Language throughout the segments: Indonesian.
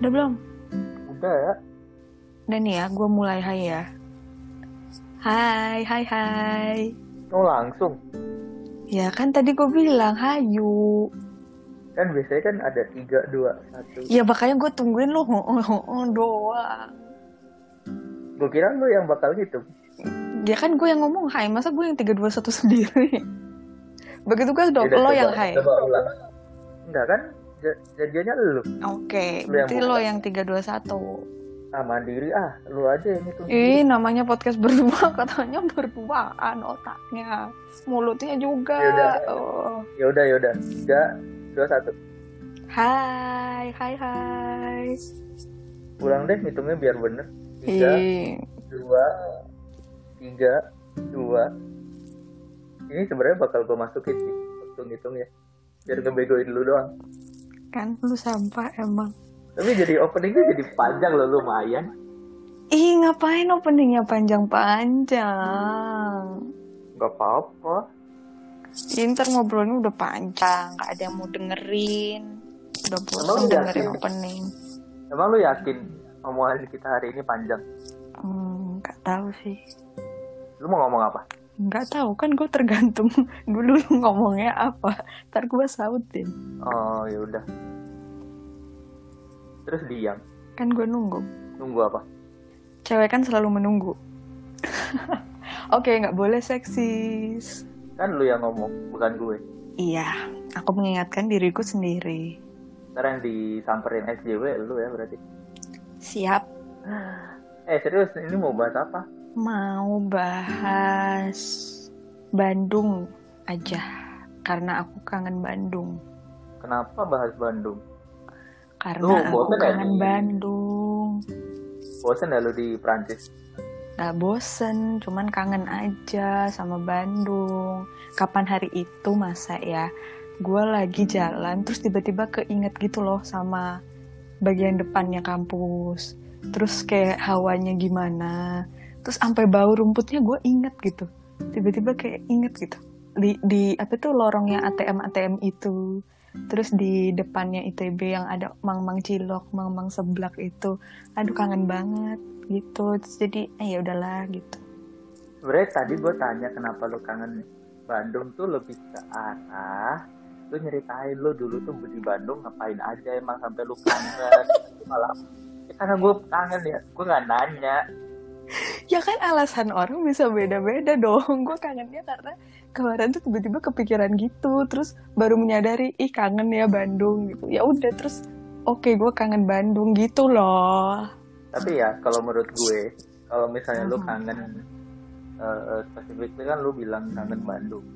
Udah belum? Udah ya. Udah nih ya, gue mulai hai ya. Hai, hai, hai. Oh langsung. Ya kan tadi gue bilang hayu. Kan biasanya kan ada tiga dua satu. Ya makanya gue tungguin lu doang. Gue kira lu yang bakal gitu. Ya kan gue yang ngomong hai, masa gue yang 3, 2, 1 sendiri? Begitu kan dong, lo coba- yang hai. Coba ulang. Enggak kan? J- Janjiannya lu. Oke, Lu yang berarti lo yang 3, 2, 1. Ah mandiri ah. Lu aja yang itu. Ih, namanya podcast berdua, katanya berduaan otaknya. Mulutnya juga. Yaudah. Oh. Ya udah ya udah. Tiga dua satu. Hai, hai, hai. Ulang deh hitungnya biar bener. Tiga Ih, dua tiga dua. Ini sebenarnya bakal gue masukin sih hitung hitung ya. Biar ngebegoin dulu doang. Kan lu sampah emang. Tapi jadi openingnya jadi panjang loh lumayan. Ih, ngapain openingnya panjang-panjang? Gak apa-apa. Inter ngobrolnya udah panjang, gak ada yang mau dengerin. Udah bosan dengerin yakin? opening. Emang lu yakin omongan kita hari ini panjang? Hmm, gak tahu sih. Lu mau ngomong apa? Nggak tahu kan gue tergantung dulu lu ngomongnya apa. Ntar gue sautin. Oh ya udah. Terus diam. Kan gue nunggu. Nunggu apa? Cewek kan selalu menunggu. Oke, nggak boleh seksis. Kan lu yang ngomong, bukan gue. Iya, aku mengingatkan diriku sendiri. Ntar yang disamperin SJW lu ya berarti. Siap. Eh serius, ini mau bahas apa? Mau bahas Bandung aja. Karena aku kangen Bandung. Kenapa bahas Bandung? Karena Lu aku ya kangen di- Bandung. Bosen ya lu di Prancis? Gak bosen, cuman kangen aja sama Bandung. Kapan hari itu masa ya, gue lagi jalan terus tiba-tiba keinget gitu loh sama bagian depannya kampus. Terus kayak hawanya gimana. Terus sampai bau rumputnya gue inget gitu. Tiba-tiba kayak inget gitu. Di, di apa tuh lorongnya ATM ATM itu. Terus di depannya ITB yang ada mang-mang cilok, mang-mang seblak itu. Aduh kangen banget gitu Terus jadi eh ya udahlah gitu Sebenernya tadi gue tanya kenapa lu kangen Bandung tuh lebih ke arah lu nyeritain lu dulu tuh di Bandung ngapain aja emang sampai lu kangen malah ya karena gue kangen ya gue nggak nanya ya kan alasan orang bisa beda-beda dong. Gue kangennya karena kemarin tuh tiba-tiba kepikiran gitu. Terus baru menyadari ih kangen ya Bandung gitu. Ya udah terus oke gue kangen Bandung gitu loh. Tapi ya kalau menurut gue kalau misalnya lu Mhm. kangen uh, spesifiknya kan lu bilang kangen Bandung.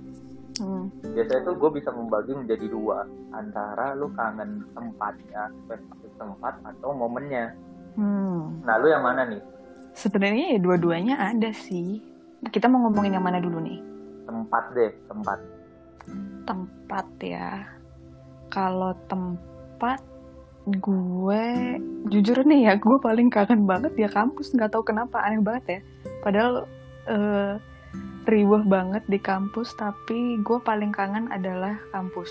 Hmm. biasanya tuh gue bisa membagi menjadi dua. Antara lu kangen tempatnya spesifik tempat atau momennya. Hmm. nah lu yang mana nih sebenarnya ya dua-duanya ada sih. Kita mau ngomongin yang mana dulu nih? Tempat deh tempat. Tempat ya. Kalau tempat gue jujur nih ya gue paling kangen banget ya kampus. Nggak tahu kenapa aneh banget ya. Padahal eh, riuh banget di kampus tapi gue paling kangen adalah kampus.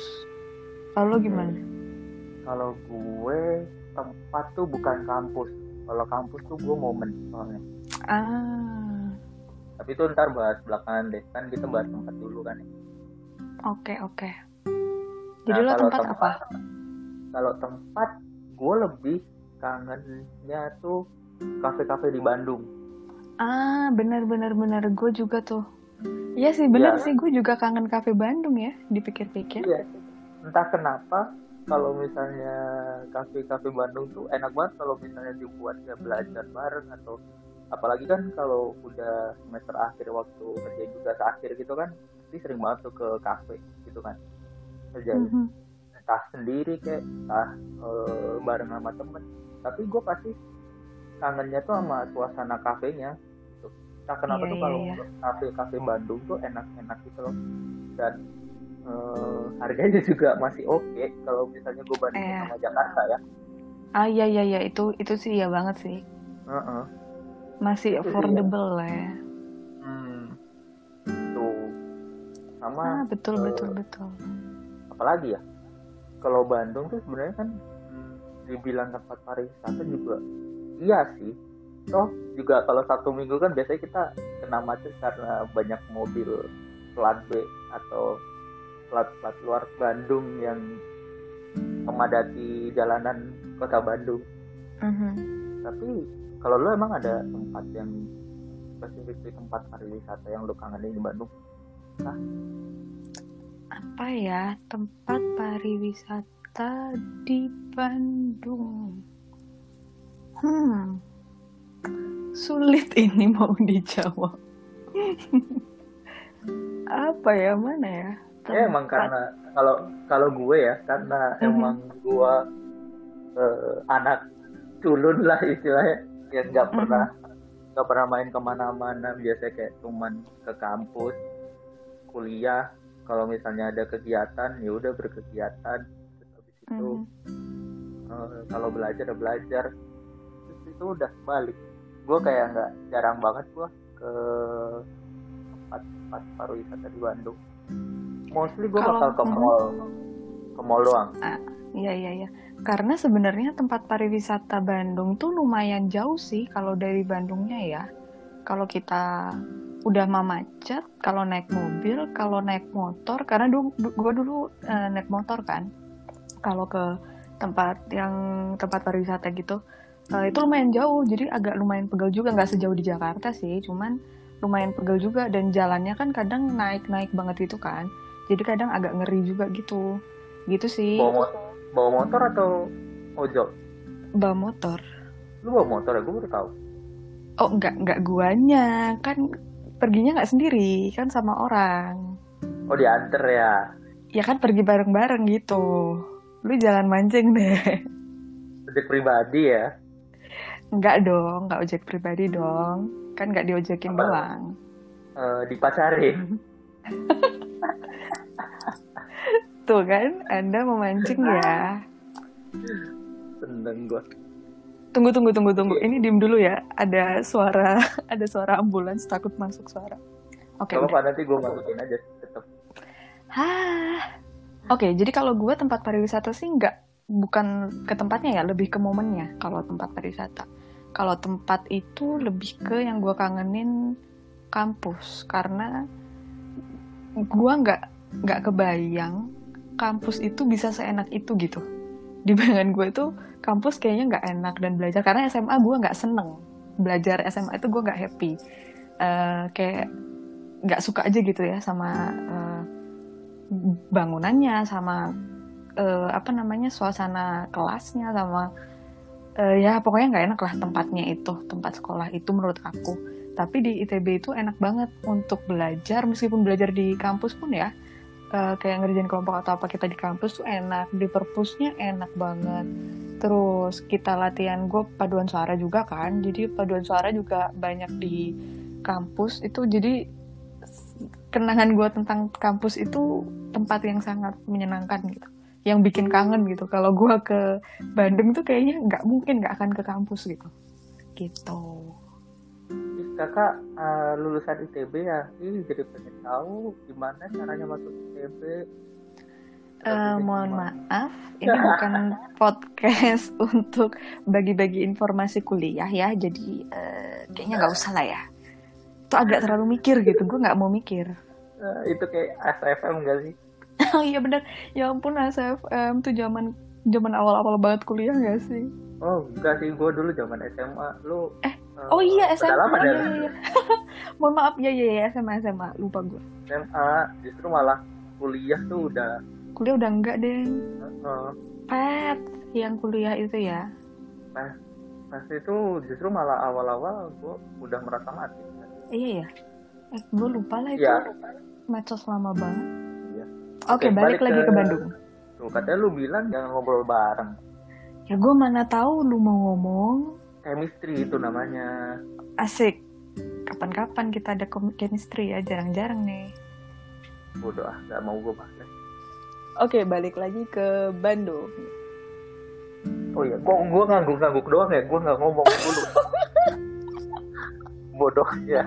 Kalau gimana? Kalau gue tempat tuh bukan kampus. Kalau kampus tuh gue momen soalnya. ah Tapi itu ntar bahas belakangan deh. Kan kita bahas tempat dulu kan. ya. oke oke jadi Nah, lo kalau tempat, apa Kalau tempat gue lebih kangennya tuh kafe-kafe di Bandung. ah benar benar benar gue juga tuh Iya sih benar Iya. sih gue juga kangen kafe Bandung ya dipikir-pikir Iya. Entah kenapa kalau misalnya kafe-kafe Bandung tuh enak banget kalau misalnya dibuat ya belajar bareng atau apalagi kan kalau udah semester akhir waktu kerja juga akhir gitu kan pasti sering banget tuh ke kafe gitu kan kerjain Mhm. entah sendiri kayak entah eh, bareng sama temen tapi gue pasti kangennya tuh sama suasana kafenya gitu. entah kenapa Iya, tuh iya, kalau iya. kafe-kafe Bandung tuh enak-enak gitu loh dan eh, harganya juga masih oke kalau misalnya gue bandingin Iya. sama Jakarta ya Ah iya iya iya itu itu sih ya banget sih. Heeh. Masih Itu sih, affordable lah ya. Hmm. Tuh. Sama Ah betul eh, betul betul. apalagi ya? Kalau Bandung tuh sebenarnya kan hmm, dibilang tempat pariwisata juga iya sih toh juga kalau satu minggu kan biasanya kita kena macet karena banyak mobil plat B atau plat-plat luar Bandung yang memadati jalanan kota Bandung. Mhm. tapi kalau lu emang ada tempat yang spesifik di tempat pariwisata yang lu kangenin di Bandung? Apa ya tempat pariwisata di Bandung? Hmm. Sulit ini mau dijawab. Apa ya mana ya ya emang Tempat- karena kalau kalau gue ya karena Mhm. emang gue eh, anak culun lah istilahnya yang nggak Mhm. pernah nggak pernah main ke mana-mana biasanya kayak cuman ke kampus kuliah kalau misalnya ada kegiatan ya udah berkegiatan terus habis itu eh, kalau belajar ya belajar terus itu udah balik gue kayak nggak jarang banget gue ke tempat-tempat pariwisata di Bandung mostly gue bakal ke mall ke mall doang Iya iya iya. Karena sebenarnya tempat pariwisata Bandung tuh lumayan jauh sih kalau dari Bandungnya ya. Kalau kita udah mah macet, kalau naik mobil, kalau naik motor, karena dulu gue dulu eh, naik motor kan. Kalau ke tempat yang tempat pariwisata gitu, eh, itu lumayan jauh. Jadi agak lumayan pegel juga, nggak sejauh di Jakarta sih, cuman lumayan pegel juga dan jalannya kan kadang naik-naik banget gitu kan. Jadi kadang agak ngeri juga gitu. Gitu sih. bawa motor bawa motor atau ojol bawa motor. lu bawa motor ya gue baru tahu Oh enggak enggak guanya kan perginya nggak sendiri kan sama orang. oh diantar ya Ya kan pergi bareng-bareng gitu. Lu jangan mancing deh. ojek pribadi ya Enggak dong, enggak ojek pribadi dong. Kan nggak diojekin Apa? doang. Eh, dipacarin Tuh kan, Anda memancing ya. seneng gue Tunggu tunggu tunggu tunggu. Ini diem dulu ya. Ada suara ada suara ambulans takut masuk suara. Oke. kalau udah. apa nanti gue masukin aja tetap Hah. Oke, jadi kalau gue tempat pariwisata sih nggak bukan ke tempatnya ya, lebih ke momennya kalau tempat pariwisata. Kalau tempat itu lebih ke yang gue kangenin kampus karena gue nggak nggak kebayang kampus itu bisa seenak itu gitu. Di bayangan gue itu kampus kayaknya nggak enak dan belajar karena SMA gue nggak seneng belajar SMA itu gue nggak happy. Eh, kayak nggak suka aja gitu ya sama eh, bangunannya sama eh, apa namanya suasana kelasnya sama eh, ya pokoknya nggak enak lah tempatnya itu tempat sekolah itu menurut aku tapi di ITB itu enak banget untuk belajar. Meskipun belajar di kampus pun ya eh, kayak ngerjain kelompok atau apa kita di kampus tuh enak. Di perpusnya enak banget. Terus kita latihan gue paduan suara juga kan. Jadi paduan suara juga banyak di kampus. Itu jadi kenangan gue tentang kampus itu tempat yang sangat menyenangkan gitu. Yang bikin kangen gitu. Kalau gue ke Bandung tuh kayaknya nggak mungkin nggak akan ke kampus gitu. Gitu kakak eh, lulusan ITB ya? Ih, jadi pengen tahu gimana caranya masuk ITB Eh, mohon maaf ini bukan podcast untuk bagi-bagi informasi kuliah ya jadi eh, kayaknya nggak usah lah ya. Itu agak terlalu mikir gitu gue nggak mau mikir. Eh, itu kayak SFM gak sih? Oh iya bener ya ampun ASFM tuh zaman zaman awal-awal banget kuliah gak sih? Oh enggak sih gue dulu zaman SMA lu eh, Oh iya SMA. lama Iya, iya, iya. Mohon maaf ya ya ya SMA SMA lupa gue. SMA justru malah kuliah tuh udah Kuliah udah enggak deh. eh, Pet yang kuliah itu ya. pas itu justru malah awal-awal gue udah merasa mati Iya ya. Eh gue lupa lah itu. Iya. Medsos lama banget. Iya. Oke, Oke, balik, balik lagi ke- ke Bandung. tuh katanya lu bilang jangan ngobrol bareng Ya gue mana tahu lu mau ngomong. Chemistry itu namanya Asik. Kapan-kapan kita ada chemistry ya, jarang-jarang nih. bodoh ah gak mau gue bahas Oke, balik lagi ke Bandung. oh iya kok gue ngangguk-ngangguk doang ya gue nggak ngomong dulu bodoh ya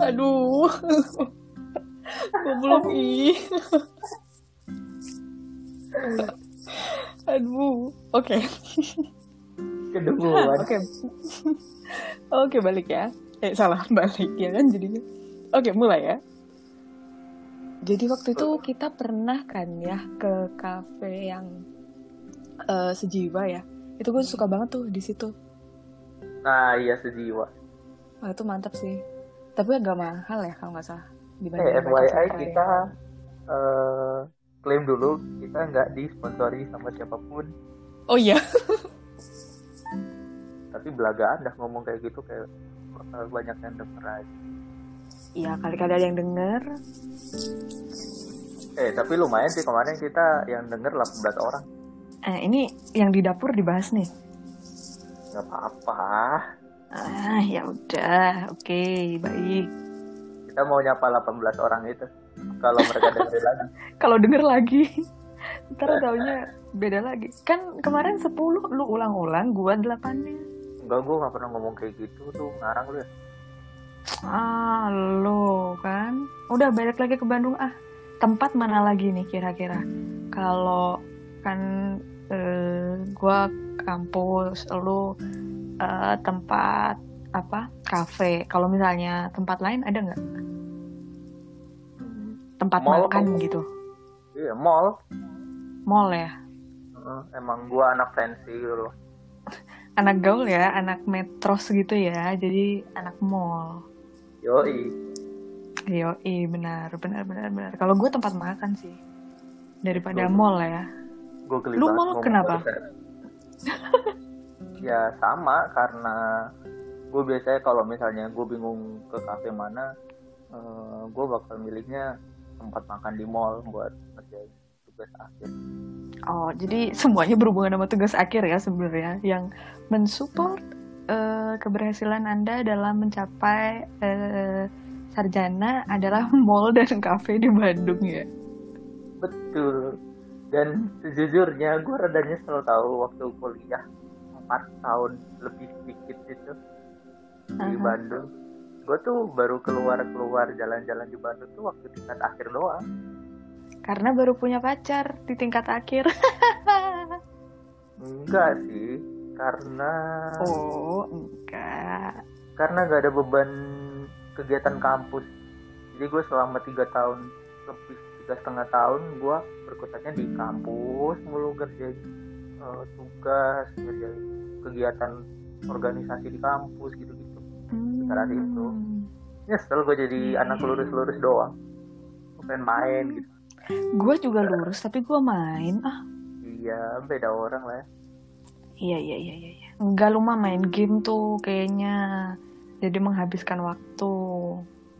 Aduh. gue belum ih. Aduh, oke. Oke. Oke, balik ya. Eh, salah balik ya kan jadinya. Oke, mulai ya. Jadi waktu itu kita pernah kan ya ke kafe yang eh, sejiwa ya. Itu gue suka banget tuh di situ. Nah, iya sejiwa. Wah, itu mantap sih. Tapi agak mahal ya kalau nggak salah. Eh, Dibanding FYI kita eh, klaim dulu kita nggak disponsori sama siapa pun. Oh iya. Tapi belagaan dah ngomong kayak gitu kayak banyak yang denger aja. Iya, kali-kali ada yang denger. Eh, tapi lumayan sih kemarin kita yang denger 18 orang. Eh, ini yang di dapur dibahas nih. Nggak apa-apa. Ah, ya udah. Oke, baik. Kita mau nyapa 18 orang itu. Kalau mereka denger lagi. Kalau denger lagi, ntar taunya beda lagi. Kan kemarin 10 lu ulang-ulang, gua delapannya. Enggak, gue nggak pernah ngomong kayak gitu tuh. Ngarang lu ya. Ah, lo kan. Udah balik lagi ke Bandung ah. Tempat mana lagi nih kira-kira? Kalau kan eh, gua kampus, lu eh, tempat apa? Kafe. Kalau misalnya tempat lain ada nggak? Tempat Mall makan gitu. Iya, mall. Mall ya. Emang gua anak fancy gitu loh. Anak gaul ya, anak metros gitu ya. Jadi anak mall. Yoi. Yoi, benar, benar, benar, benar. Kalau gue tempat makan sih. Daripada Gua- mall ya. Geli Lu banget mall kenapa? ya sama karena gue biasanya kalau misalnya gue bingung ke kafe mana, gue bakal milihnya tempat makan di mall buat ngerjain tugas akhir. Oh, jadi semuanya berhubungan sama tugas akhir ya sebenarnya yang mensupport eh, keberhasilan Anda dalam mencapai eh, sarjana adalah mall dan kafe di Bandung ya. Betul. Dan sejujurnya gue rada nyesel tahu waktu kuliah 4 tahun lebih sedikit itu di Aha. Bandung. Gue tuh baru keluar-keluar jalan-jalan di Bandung tuh waktu tingkat akhir doang. Karena baru punya pacar di tingkat akhir. Enggak sih, karena oh, enggak. karena gak ada beban kegiatan kampus. Jadi gue selama tiga tahun lebih tiga setengah tahun gue berkutatnya di kampus mulu kerjain eh, tugas, ngerjain kegiatan organisasi di kampus gitu-gitu. Sekarang itu. Nyesel gue jadi anak lurus-lurus doang. Gue pengen main gitu. Gue juga lurus, tapi gue main. Ah, Iya, beda orang lah ya. Iya iya iya iya. Enggak lu mah main game tuh kayaknya. Jadi menghabiskan waktu.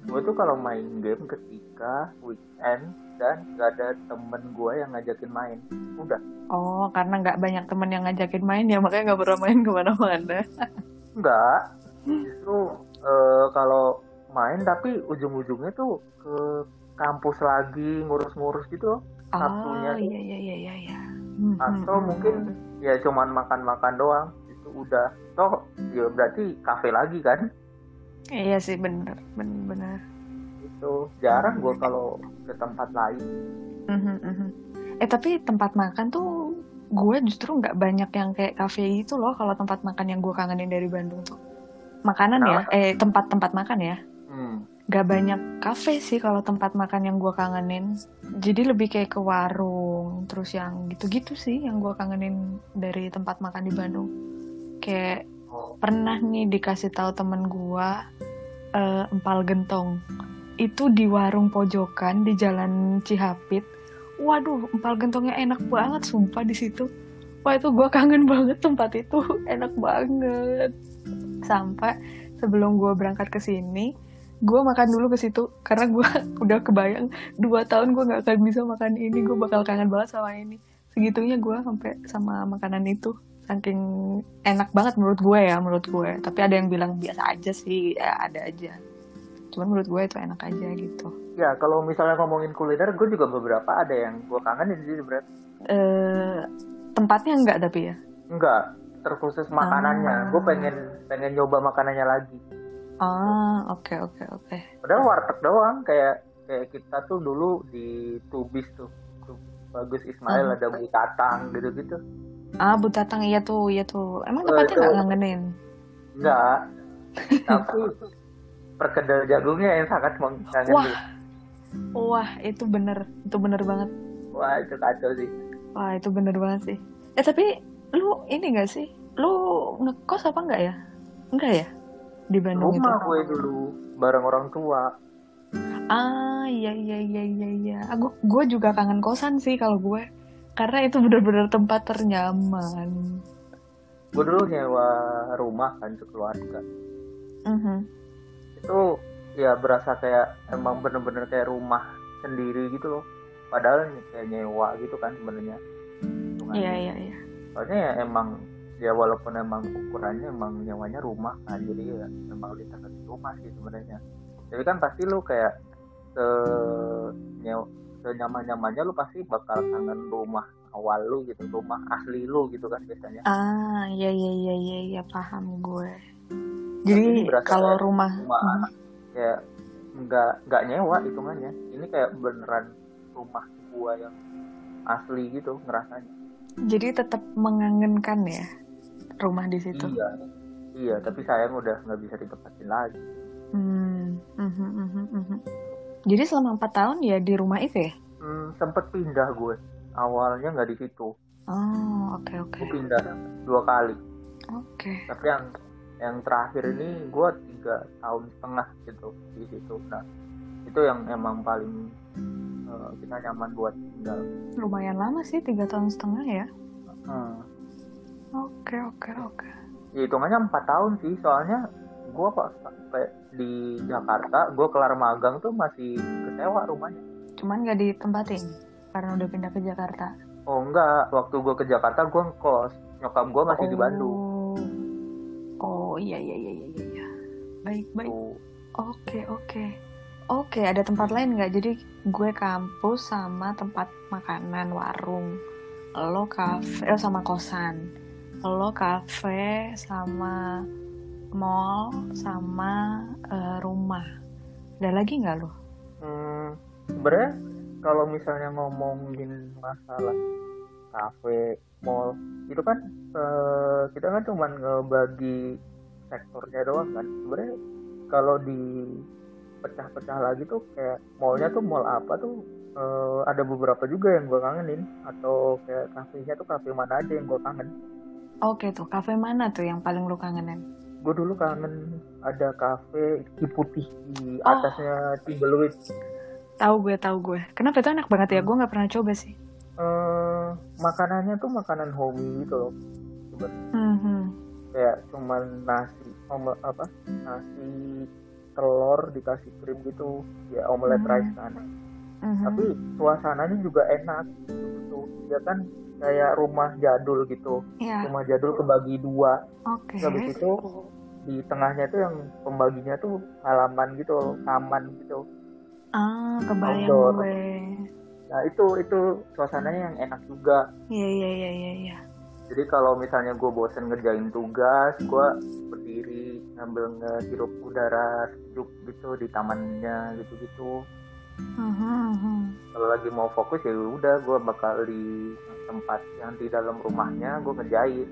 Gue tuh kalau main game ketika weekend dan gak ada temen gue yang ngajakin main. Udah, Oh, karena nggak banyak temen yang ngajakin main ya makanya nggak pernah main ke mana-mana. enggak. Justru eh, kalau main tapi ujung-ujungnya tuh ke kampus lagi ngurus-ngurus gitu. Sabtunya Oh iya iya iya iya. iya. Hmm, Atau hmm, mungkin hmm. ya cuman makan-makan doang. Itu udah. Toh ya berarti kafe lagi kan. Iya sih bener bener bener. Itu jarang gue kalau ke tempat lain. Mhm, mhm. Eh tapi tempat makan tuh gue justru nggak banyak yang kayak kafe gitu loh kalau tempat makan yang gue kangenin dari Bandung tuh. Makanan ya, eh tempat-tempat makan ya. Hmm. Gak banyak kafe sih kalau tempat makan yang gue kangenin. Jadi lebih kayak ke warung, terus yang gitu-gitu sih yang gue kangenin dari tempat makan di Bandung. Kayak Oh, pernah nih dikasih tahu temen gue eh, empal gentong. Itu di warung pojokan di Jalan Cihapit. Waduh, empal gentongnya enak banget, sumpah di situ. Wah itu gue kangen banget tempat itu, enak banget. Sampai sebelum gue berangkat ke sini, gue makan dulu ke situ karena gue udah kebayang dua tahun gue nggak akan bisa makan ini, gue bakal kangen banget sama ini. Segitunya gue sampai sama makanan itu, saking enak banget menurut gue ya, menurut gue. Tapi ada yang bilang biasa aja sih, ya ada aja. Cuman menurut gue itu enak aja gitu. Ya kalau misalnya ngomongin kuliner, gue juga beberapa ada yang gue kangenin sih berat. Eh tempatnya enggak tapi ya. Enggak, terkhusus makanannya. Ah. Gue pengen pengen nyoba makanannya lagi. Ah, oke oke oke. Padahal warteg doang, kayak kayak kita tuh dulu di Tubis tuh. Tuh, Bagus Ismail Hmm. ada Bu Tatang gitu-gitu Ah, Bu Tatang iya tuh, iya tuh. Emang Oh, tempatnya nggak ngangenin? enggak tapi perkedel jagungnya yang sangat Wah. mengangenin Wah, itu bener, itu bener banget. wah itu kacau sih Wah, itu bener banget sih. Eh, tapi lu ini gak sih? Lu ngekos apa enggak ya? Enggak ya? Di Bandung rumah itu? gue dulu bareng orang tua Ah, iya, iya, iya, iya, iya. Aku, gue juga kangen kosan sih kalau gue. Karena itu bener-bener tempat ternyaman. gue dulu nyewa rumah kan sekeluarga Mhm. itu ya berasa kayak emang bener-bener kayak rumah sendiri gitu loh padahal kayak nyewa gitu kan sebenarnya. Iya, iya, iya. Soalnya ya emang ya walaupun emang ukurannya emang nyewanya rumah kan jadi ya emang ditangkap rumah sih sebenarnya. Jadi kan pasti lu kayak se senyaman nyamannya lu pasti bakal kangen rumah awal lu gitu rumah asli lu gitu kan biasanya. Ah, iya, iya, iya, iya, iya, paham gue. Jadi kalau kayak rumah, rumah anak kayak nggak nggak nyewa hitungannya ini kayak beneran rumah gua yang asli gitu ngerasanya jadi tetap mengangenkan ya rumah di situ. iya iya tapi sayang udah nggak bisa ditempatin lagi Hmm, mhm, mhm, mhm. Jadi selama empat tahun ya di rumah itu ya? hmm, sempet pindah gue awalnya nggak di situ Oh, oke oke gue pindah dua kali oke. tapi yang yang terakhir ini gue tiga tahun setengah gitu di situ nah itu yang emang paling eh, kita nyaman buat tinggal Lumayan lama sih tiga tahun setengah ya. Hmm. Oke oke oke. ya hitungannya empat tahun sih soalnya gue kok sampai di Jakarta gue kelar magang tuh masih kesewa rumahnya Cuman nggak ditempatin karena udah pindah ke Jakarta. oh enggak waktu gue ke Jakarta gue ngekos nyokap gue masih di Bandung Oh, oh iya iya iya iya iya. Baik baik. tuh Oke oke. Oke ada tempat lain nggak? Jadi gue kampus sama tempat makanan warung. Lo kafe eh, sama kosan. Lo kafe sama mall sama eh, rumah. Ada lagi nggak lo? hmm, sebenarnya kalau misalnya ngomongin masalah kafe mall itu kan eh, kita kan cuman ngebagi sektornya doang kan sebenarnya kalau di pecah-pecah lagi tuh kayak mallnya tuh mall apa tuh eh, ada beberapa juga yang gue kangenin atau kayak kafenya tuh kafe mana aja yang gue kangen Oke tuh kafe mana tuh yang paling lo kangenin? gue dulu kangen ada kafe di putih di Oh. atasnya Timberwolf Tahu gue tahu gue. Kenapa itu enak banget ya? Gue nggak pernah coba sih. eh makanannya tuh makanan homey gitu loh Mhm. kayak cuman nasi apa nasi telur dikasih krim gitu ya omelet Hmm. rice kan Mhm. tapi suasananya juga enak gitu ya kan kayak rumah jadul gitu Ya, rumah jadul kebagi dua oke. habis itu di tengahnya tuh yang pembaginya tuh halaman gitu taman gitu Ah, kebayang Outdoor. gue. nah itu itu suasananya yang enak juga Iya iya iya iya. iya. Jadi kalau misalnya gue bosen ngerjain tugas, gue berdiri ngambil ngehirup udara sejuk gitu di tamannya gitu-gitu. Mhm, mhm. Kalau lagi mau fokus ya udah gue bakal di tempat yang di dalam rumahnya gue ngerjain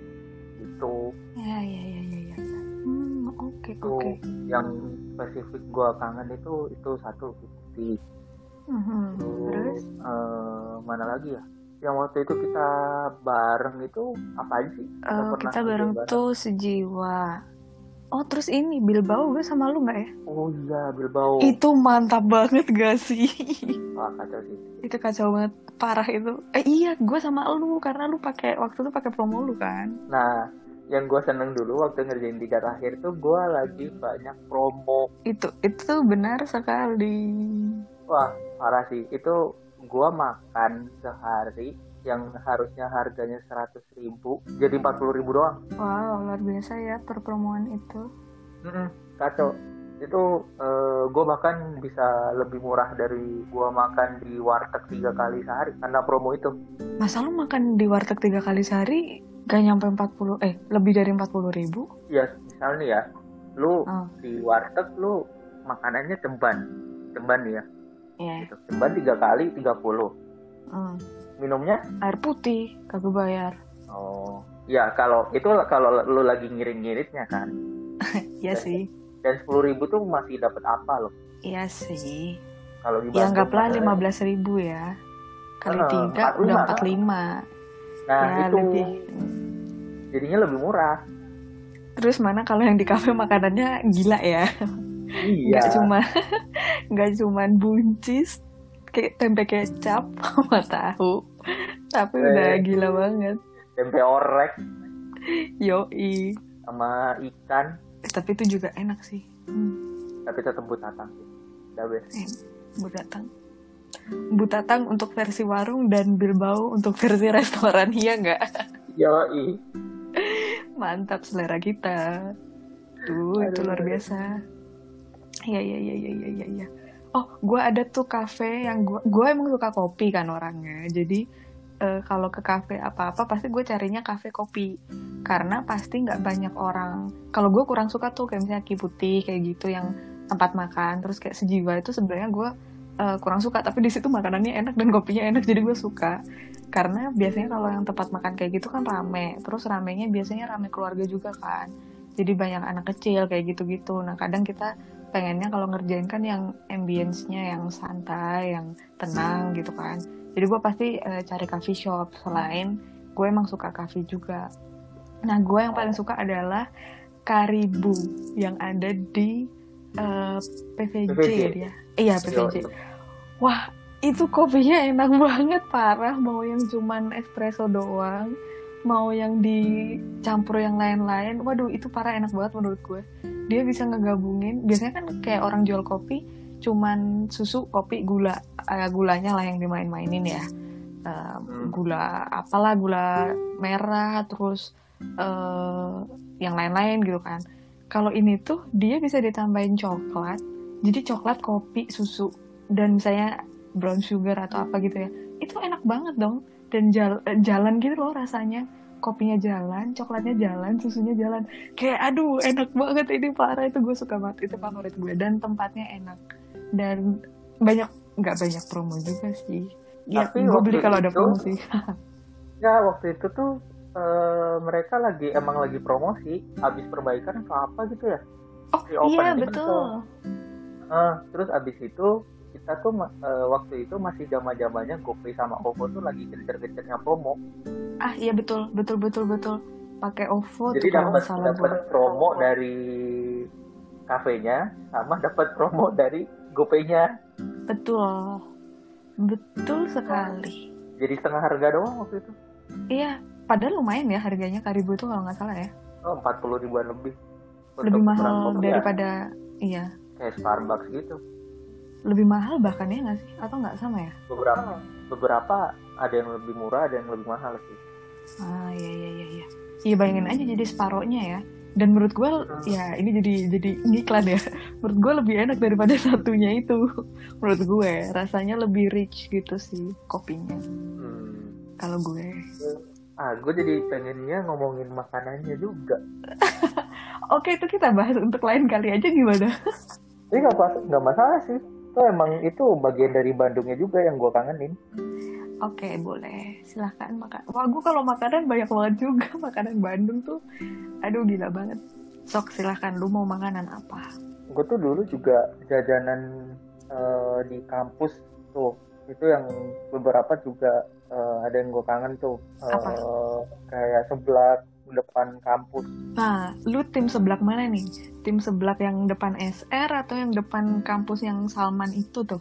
gitu. Ya ya ya ya ya. Hmm, oke Itu oke. yang spesifik gue kangen itu itu satu di Mhm. Terus? eh, mana lagi ya? Yang waktu itu kita bareng itu apa aja sih? Eh, pernah kita kerja bareng tuh sejiwa. Oh terus ini Bilbao gue sama lu nggak ya? Oh iya Bilbao. Itu mantap banget gak sih? Wah kacau sih. itu kacau banget parah itu. Eh iya gue sama lu karena lu pakai waktu itu pakai promo lu kan. Nah, yang gue seneng dulu waktu ngerjain tiga terakhir tuh gue lagi banyak promo. Itu itu benar sekali. Wah, parah sih. Itu gue makan sehari yang harusnya harganya 100 ribu jadi 40 ribu doang. Wow luar biasa ya perpromoan itu. Mm-mm, kacau. Itu gue bahkan bisa lebih murah dari gue makan di warteg tiga kali sehari karena promo itu. Masa lu makan di warteg tiga kali sehari gak nyampe 40 eh lebih dari 40 ribu? Ya, misalnya ya, lu Oh. di warteg lu makanannya ceban nih ya, Iya. gitu. ceban tiga kali 30 Hmm. Minumnya? Air putih kagak bayar. Oh ya kalau itu kalau lu lagi ngirit-ngiritnya kan. Iya sih. dan sepuluh ribu tuh masih dapat apa loh iya sih. Kalau di ya anggaplah kan lima belas ribu ya. Kali Eh, tiga 45 udah kan? empat lima. Nah ya itu lebih. jadinya lebih murah. Terus mana kalau yang di kafe makanannya gila ya? Iya. Nggak cuma nggak cuman buncis kayak tempe kecap sama tahu. Tapi Eh. udah gila banget. Tempe orek. Yoi. Sama ikan. Eh, tapi itu juga enak sih. Hmm, tapi tetap butatang sih. Udah best eh, butatang butatang untuk versi warung dan bilbao untuk versi restoran iya nggak? Yoi. Mantap selera kita. Tuh itu Aduh. luar biasa. Ya ya ya ya ya ya ya oh gue ada tuh kafe yang gue gue emang suka kopi kan orangnya. Jadi eh, kalau ke kafe apa apa pasti gue carinya kafe kopi. Karena pasti nggak banyak orang. Kalau gue kurang suka tuh kayak misalnya ki putih kayak gitu yang tempat makan terus kayak sejiwa itu sebenarnya gue eh, kurang suka. Tapi di situ makanannya enak dan kopinya enak jadi gue suka. Karena biasanya kalau yang tempat makan kayak gitu kan rame. Terus ramenya biasanya rame keluarga juga kan. Jadi banyak anak kecil kayak gitu-gitu. Nah kadang kita pengennya kalau ngerjain kan yang ambience-nya yang santai yang tenang gitu kan jadi gue pasti eh, cari coffee shop selain gue emang suka coffee juga nah gue yang paling suka adalah Karibu yang ada di eh, PVJ, PVJ. ya dia iya PVJ. Wah, itu kopinya enak banget parah. Mau yang cuman espresso doang, mau yang dicampur yang lain-lain. Waduh, itu parah enak banget menurut gue. Dia bisa ngegabungin. Biasanya kan kayak orang jual kopi cuman susu, kopi, gula. Eh, gulanya lah yang dimain-mainin ya. Hmm. gula apalah, gula merah, terus eh, yang lain-lain gitu kan. Kalau ini tuh dia bisa ditambahin coklat. Jadi coklat, kopi, susu dan misalnya brown sugar atau apa gitu ya itu enak banget dong dan jal- eh, jalan gitu loh rasanya. Kopinya jalan coklatnya jalan susunya jalan. Kayak aduh enak banget ini parah itu gue suka banget itu favorit gue dan tempatnya enak. Dan banyak nggak banyak promo juga sih. Ya Tapi gue beli kalau ada promo sih. Ya waktu itu tuh eh, mereka lagi emang lagi promosi habis perbaikan apa gitu ya? Oh iya gitu. betul. Eh, terus abis itu kita tuh eh, waktu itu masih zaman zamannya GoPay sama OVO tuh lagi gencer-gencernya promo. Ah iya betul. Betul betul betul. Pakai OVO jadi dapat dapat promo dari kafenya sama dapat promo dari GoPay-nya betul. Betul sekali. Jadi setengah harga doang waktu itu. Iya, padahal lumayan ya harganya Karibu itu kalau nggak salah ya. oh, 40 ribuan lebih lebih mahal kopi ya, daripada iya, kayak Starbucks gitu lebih mahal bahkan ya nggak sih? Atau nggak sama ya? beberapa beberapa ada yang lebih murah ada yang lebih mahal sih Ah iya iya iya iya. Iya bayangin aja jadi separohnya ya. Dan menurut gue ya ini jadi jadi ngiklan ya. Menurut gue lebih enak daripada satunya itu. Menurut gue rasanya lebih rich gitu sih kopinya. hmm. Kalau gue. ah gue jadi pengennya ngomongin makanannya juga Oke itu kita bahas untuk lain kali aja gimana? Ini pas nggak masalah sih. Itu emang itu bagian dari Bandungnya juga yang gue kangenin. Oke boleh silahkan makan. Wah gue kalau makanan banyak banget juga makanan Bandung tuh. Aduh gila banget. Sok silahkan lu mau makanan apa? Gue tuh dulu juga jajanan eh, di kampus tuh itu yang beberapa juga eh, ada yang gue kangen tuh Eh, Apa? kayak seblak depan kampus. Nah, lu tim seblak mana nih? Tim seblak yang depan SR atau yang depan kampus yang Salman itu tuh?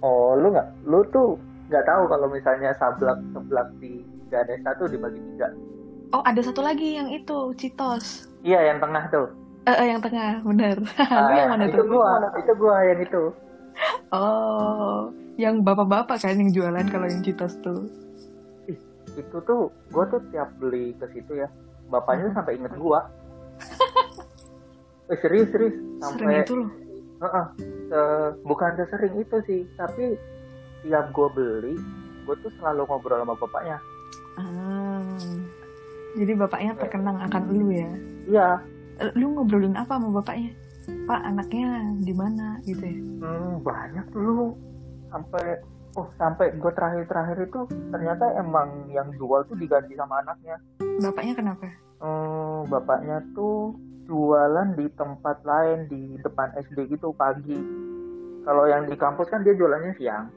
Oh lu nggak? Lu tuh nggak tahu kalau misalnya sablak seblak di Ganesha tuh dibagi tiga. Oh, ada satu lagi yang itu, Citos. Iya yang tengah tuh. Eh, eh, yang tengah, bener. lu yang mana Ah, itu tuh? gua, itu gua yang itu. Oh, yang bapak-bapak kan yang jualan kalau yang Citos tuh. Itu tuh gue tuh tiap beli ke situ ya. Bapaknya tuh sampai inget gua. Eh, serius serius. Sering sampai itu loh. Heeh, se- bukan sesering itu sih tapi tiap gue beli gue tuh selalu ngobrol sama bapaknya. Ah, jadi bapaknya terkenang akan lu ya? iya. Eh, Lu ngobrolin apa sama bapaknya? Pak, anaknya di mana? Gitu ya? hmm, banyak dulu sampai oh sampai gue terakhir-terakhir itu ternyata emang yang jual tuh diganti sama anaknya. Bapaknya kenapa? Hmm, bapaknya tuh jualan di tempat lain di depan SD gitu pagi. Kalau yang di kampus kan dia jualannya siang.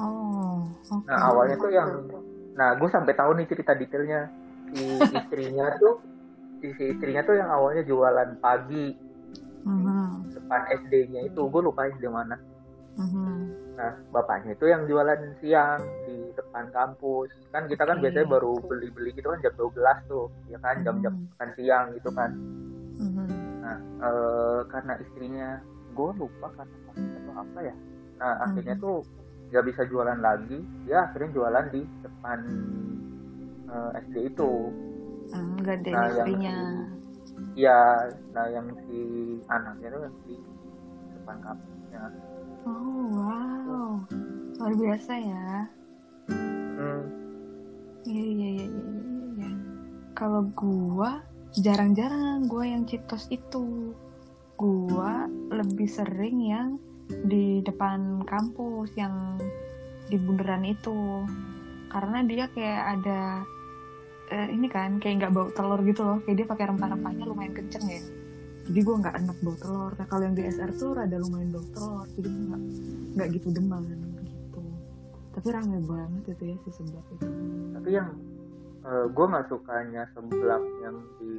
Oh, oke. nah awalnya tuh yang nah gue sampai tahu nih cerita detailnya. Si istrinya tuh si, si istrinya tuh yang awalnya jualan pagi Mhm, depan SD-nya itu. Gue lupa di mana mhm. Nah, bapaknya itu yang jualan siang di depan kampus. Kan kita kan Oke. biasanya baru beli-beli gitu kan jam 12 tuh, ya kan jam-jam Hmm. makan siang gitu kan. Mhm. Nah, eh, karena istrinya gue lupa karena atau apa ya. Nah, akhirnya Hmm. tuh nggak bisa jualan lagi. Dia akhirnya jualan di depan eh, SD itu. Hmm, gantiin Nah, yang istrinya. Ya, nah yang si anaknya tuh yang di depan kampusnya. Oh, wow. Luar biasa ya. Hmm. Iya, iya, iya, iya, iya, iya. Kalau gua jarang-jarang gua yang citos itu. Gua lebih sering yang di depan kampus yang di bundaran itu. Karena dia kayak ada eh, ini kan kayak nggak bau telur gitu loh. Kayak dia pakai rempah-rempahnya lumayan kenceng ya. Jadi gua nggak enak bau telur. Nah, kalau yang di SR tuh rada lumayan bau telur. Jadi gua nggak nggak gitu demam gitu. Tapi rame banget itu ya si seblak itu. tapi yang gue nggak sukanya seblak yang di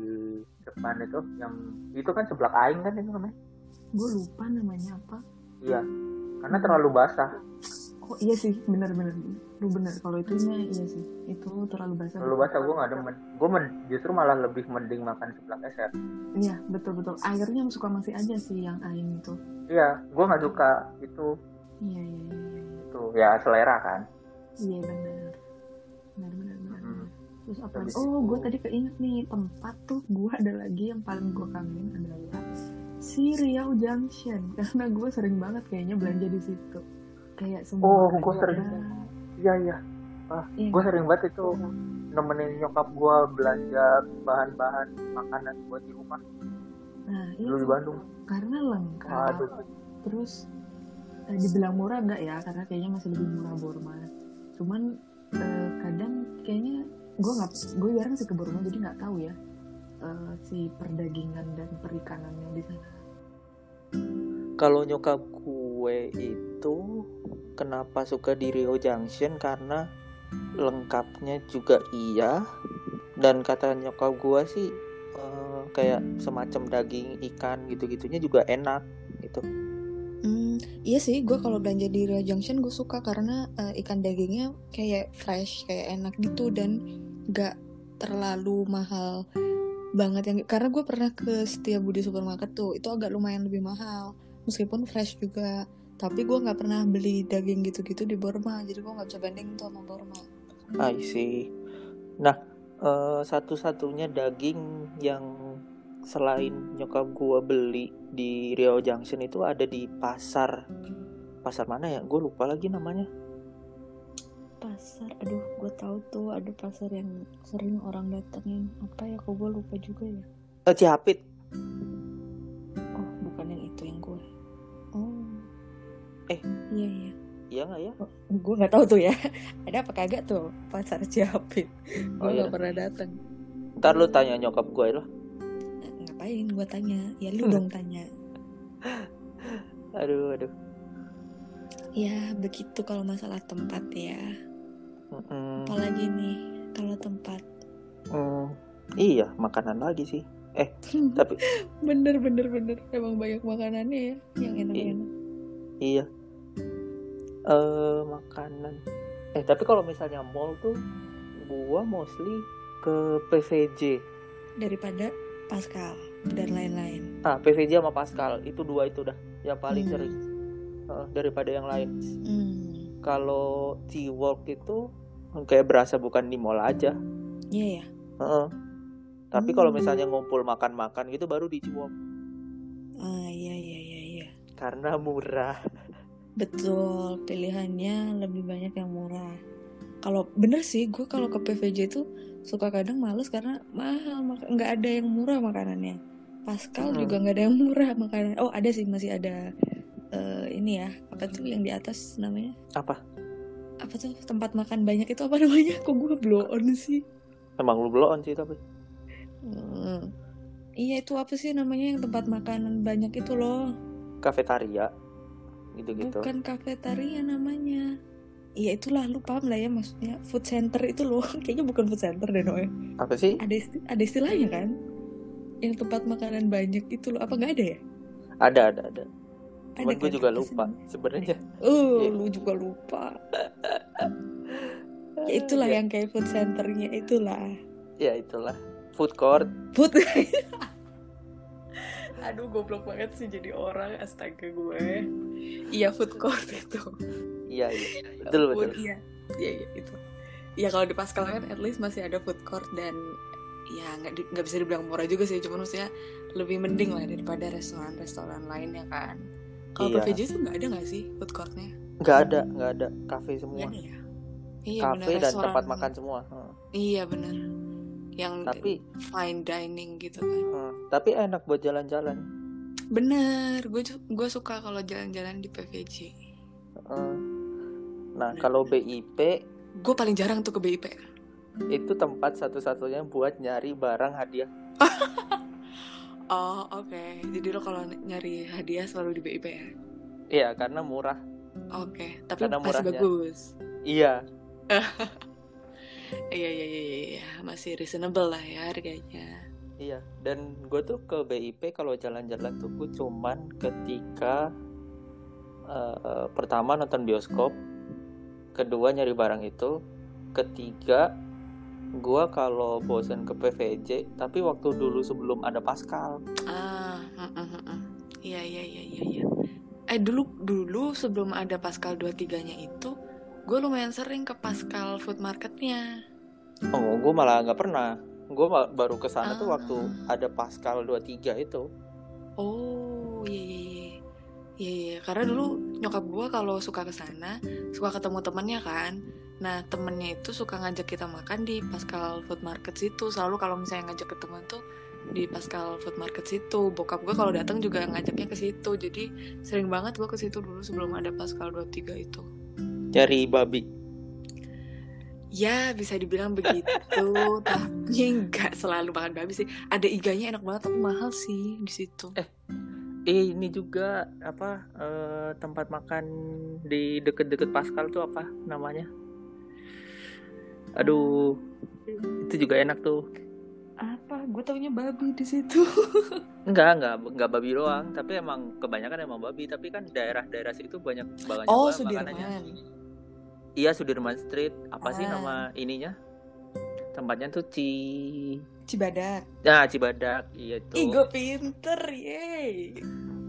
depan itu yang itu kan seblak aing kan itu namanya gue lupa namanya apa iya karena terlalu basah oh iya sih benar-benar lu benar kalau itu. Iya sih. Itu terlalu basah. Terlalu basah gue nggak demen. Gue men- justru malah lebih mending makan seblak eser. Iya betul betul. Airnya suka masih aja sih yang aing itu. Iya gue nggak suka itu. Iya iya iya iya. Itu ya selera kan. Iya benar benar benar benar Mm. benar. terus apa Habis oh gue tadi keinget nih tempat tuh gue ada lagi yang paling gue kangenin adalah si Riau Junction. Karena gue sering banget kayaknya belanja di situ kayak semua Oh, ada. sering. iya iya. Iya, gue sering banget itu nemenin nyokap gue belanja bahan-bahan makanan buat di rumah. Nah iya dulu di. Bandung. Karena lengkap. Aduh. Terus eh, dibilang murah enggak ya? Karena kayaknya masih lebih murah Borma cuman eh, kadang kayaknya gue nggak gue jarang sih ke Borma jadi nggak tahu ya eh, si perdagingan dan perikanannya di sana. Kalau nyokap gue itu kenapa suka di Rio Junction? Karena lengkapnya juga iya. Dan kata nyokap gue sih eh, kayak semacam daging ikan gitu-gitunya juga enak gitu. Hmm, iya sih, gue kalau belanja di Rio Junction gue suka karena eh, ikan dagingnya kayak fresh, kayak enak gitu dan gak terlalu mahal banget yang karena gue pernah ke Setiabudi supermarket tuh itu agak lumayan lebih mahal meskipun fresh juga tapi gue nggak pernah beli daging gitu-gitu di Borma jadi gue nggak bisa banding tuh sama Borma I see. Nah, eh, satu-satunya daging yang selain nyokap gue beli di Rio Junction itu ada di pasar. Pasar mana ya? Gue lupa lagi namanya. pasar aduh gue tahu tuh ada pasar yang sering orang datengin apa ya kok gue lupa juga ya Eh, Cihapit. Eh. iya iya Iya nggak ya? gue nggak tahu tuh ya ada apa kagak tuh pasar Ciapit gue Oh, iya. nggak pernah datang Ntar lu tanya nyokap gue lah. Eh, ngapain gue tanya ya lu dong tanya Aduh, aduh. ya begitu kalau masalah tempat ya apalagi nih kalau tempat Hmm, iya, makanan lagi sih. Tapi bener bener bener emang banyak makanannya ya yang enak-enak iya. Eh, makanan. Eh, tapi kalau misalnya mall tuh gua mostly ke PVJ. daripada Pascal dan lain-lain Ah, PVJ sama Pascal itu dua itu dah yang paling Hmm. sering Eh, daripada yang lain. hmm Kalau T-Walk itu kayak berasa bukan di mall aja. iya ya Heeh. Tapi kalau Hmm. misalnya ngumpul makan-makan gitu baru di Ciwok ah iya iya iya iya karena murah. Betul, pilihannya lebih banyak yang murah. Kalau bener sih, gue kalau ke PVJ itu suka kadang males karena mahal, nggak ada yang murah makanannya. Pascal Hmm. juga nggak ada yang murah makanan. Oh ada sih masih ada eh, ini ya, apa tuh yang di atas namanya? Apa? apa tuh tempat makan banyak itu apa namanya? Kok gue blow on sih? emang lu belum sih tapi Hmm. Iya itu apa sih namanya yang tempat makanan banyak itu loh? kafetaria gitu-gitu Bukan kafetaria namanya. Iya itulah lu paham lah ya maksudnya food center itu loh. Kayaknya bukan food center deh Noe. apa sih Ada isti- ada istilahnya kan? Yang tempat makanan banyak itu loh. Apa nggak ada ya? ada ada ada Ada cuman gue kan? juga lupa sebenarnya Oh, Iya. lu juga lupa. Ya itulah Ya, yang kayak food centernya itulah. ya itulah food court Food. Aduh, goblok banget sih jadi orang. Astaga gue. Iya, food court itu. iya iya betul betul Food, iya. Iya, iya, itu. Ya kalau di Pascal kan at least masih ada food court dan ya nggak di- nggak bisa dibilang murah juga sih cuman maksudnya lebih mending lah daripada restoran-restoran lainnya kan kalau Iya. PVJ tuh nggak ada nggak sih food courtnya nggak ada nggak ada kafe semua ada ya iya kafe bener dan restoran tempat makan semua Hmm. iya bener yang tapi fine dining gitu kan. Hmm, tapi enak buat jalan-jalan. Bener gue gue suka kalau jalan-jalan di PVJ Hmm. nah Bener, kalau. BIP gue paling jarang tuh ke BIP itu tempat satu-satunya buat nyari barang hadiah. Oh oke. Jadi lo kalau nyari hadiah selalu di BIP ya? Iya karena murah. Oke tapi Karena masih murahnya. bagus. Iya iya iya iya iya, iya. masih reasonable lah ya harganya. Iya dan gue tuh ke BIP kalau jalan-jalan tuh gue cuman ketika eh, pertama nonton bioskop kedua nyari barang itu ketiga gue kalau bosen ke PVJ tapi waktu dulu sebelum ada Pascal. Ah iya iya iya iya iya. Eh dulu dulu sebelum ada Pascal 23 nya itu gue lumayan sering ke Pascal food marketnya. Oh gue malah nggak pernah. Gue baru ke sana tuh Ah. waktu ada Pascal 23 itu. Oh iya iya iya. Iya iya karena dulu nyokap gua kalau suka ke sana suka ketemu temennya kan. Nah temennya itu suka ngajak kita makan di Pascal Food Market situ. Selalu kalau misalnya ngajak ketemu tuh di Pascal Food Market situ. Bokap gua kalau datang juga ngajaknya ke situ. Jadi sering banget gua ke situ dulu sebelum ada Pascal 23 itu cari babi. Ya bisa dibilang begitu tapi nggak selalu makan babi sih. Ada iganya enak banget tapi mahal sih di situ. Eh ini juga apa eh, tempat makan di deket-deket Pascal tuh apa namanya? Aduh itu juga enak tuh. Apa? Gue taunya babi di situ. enggak enggak enggak babi doang tapi emang kebanyakan emang babi. Tapi kan daerah-daerah situ banyak banget oh juga makanannya. Sudirman iya Sudirman Street apa sih Ah. nama ininya tempatnya tuh Ci Cibadak nah Cibadak iya tuh gue pinter yeay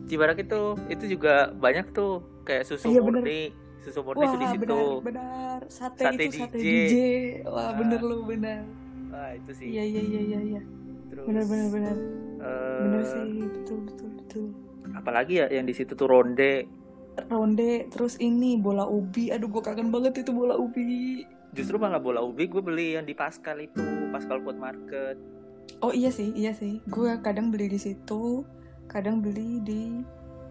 Cibadak itu itu juga banyak tuh kayak susu Iya, bener. murni susu murni tuh di situ benar, benar. Sate, Sate itu sate DJ. DJ. Wah, Ah. bener lu, benar. Wah itu sih Iya, iya, iya, iya, iya. terus Benar, benar, benar. eh, Benar sih, betul, betul, betul. apalagi ya yang di situ tuh ronde Ronde, terus ini bola ubi. Aduh, gue kangen banget itu bola ubi. justru malah bola ubi gue beli yang di Pascal itu Pascal Food Market Oh iya sih, iya sih. Gue kadang beli di situ, kadang beli di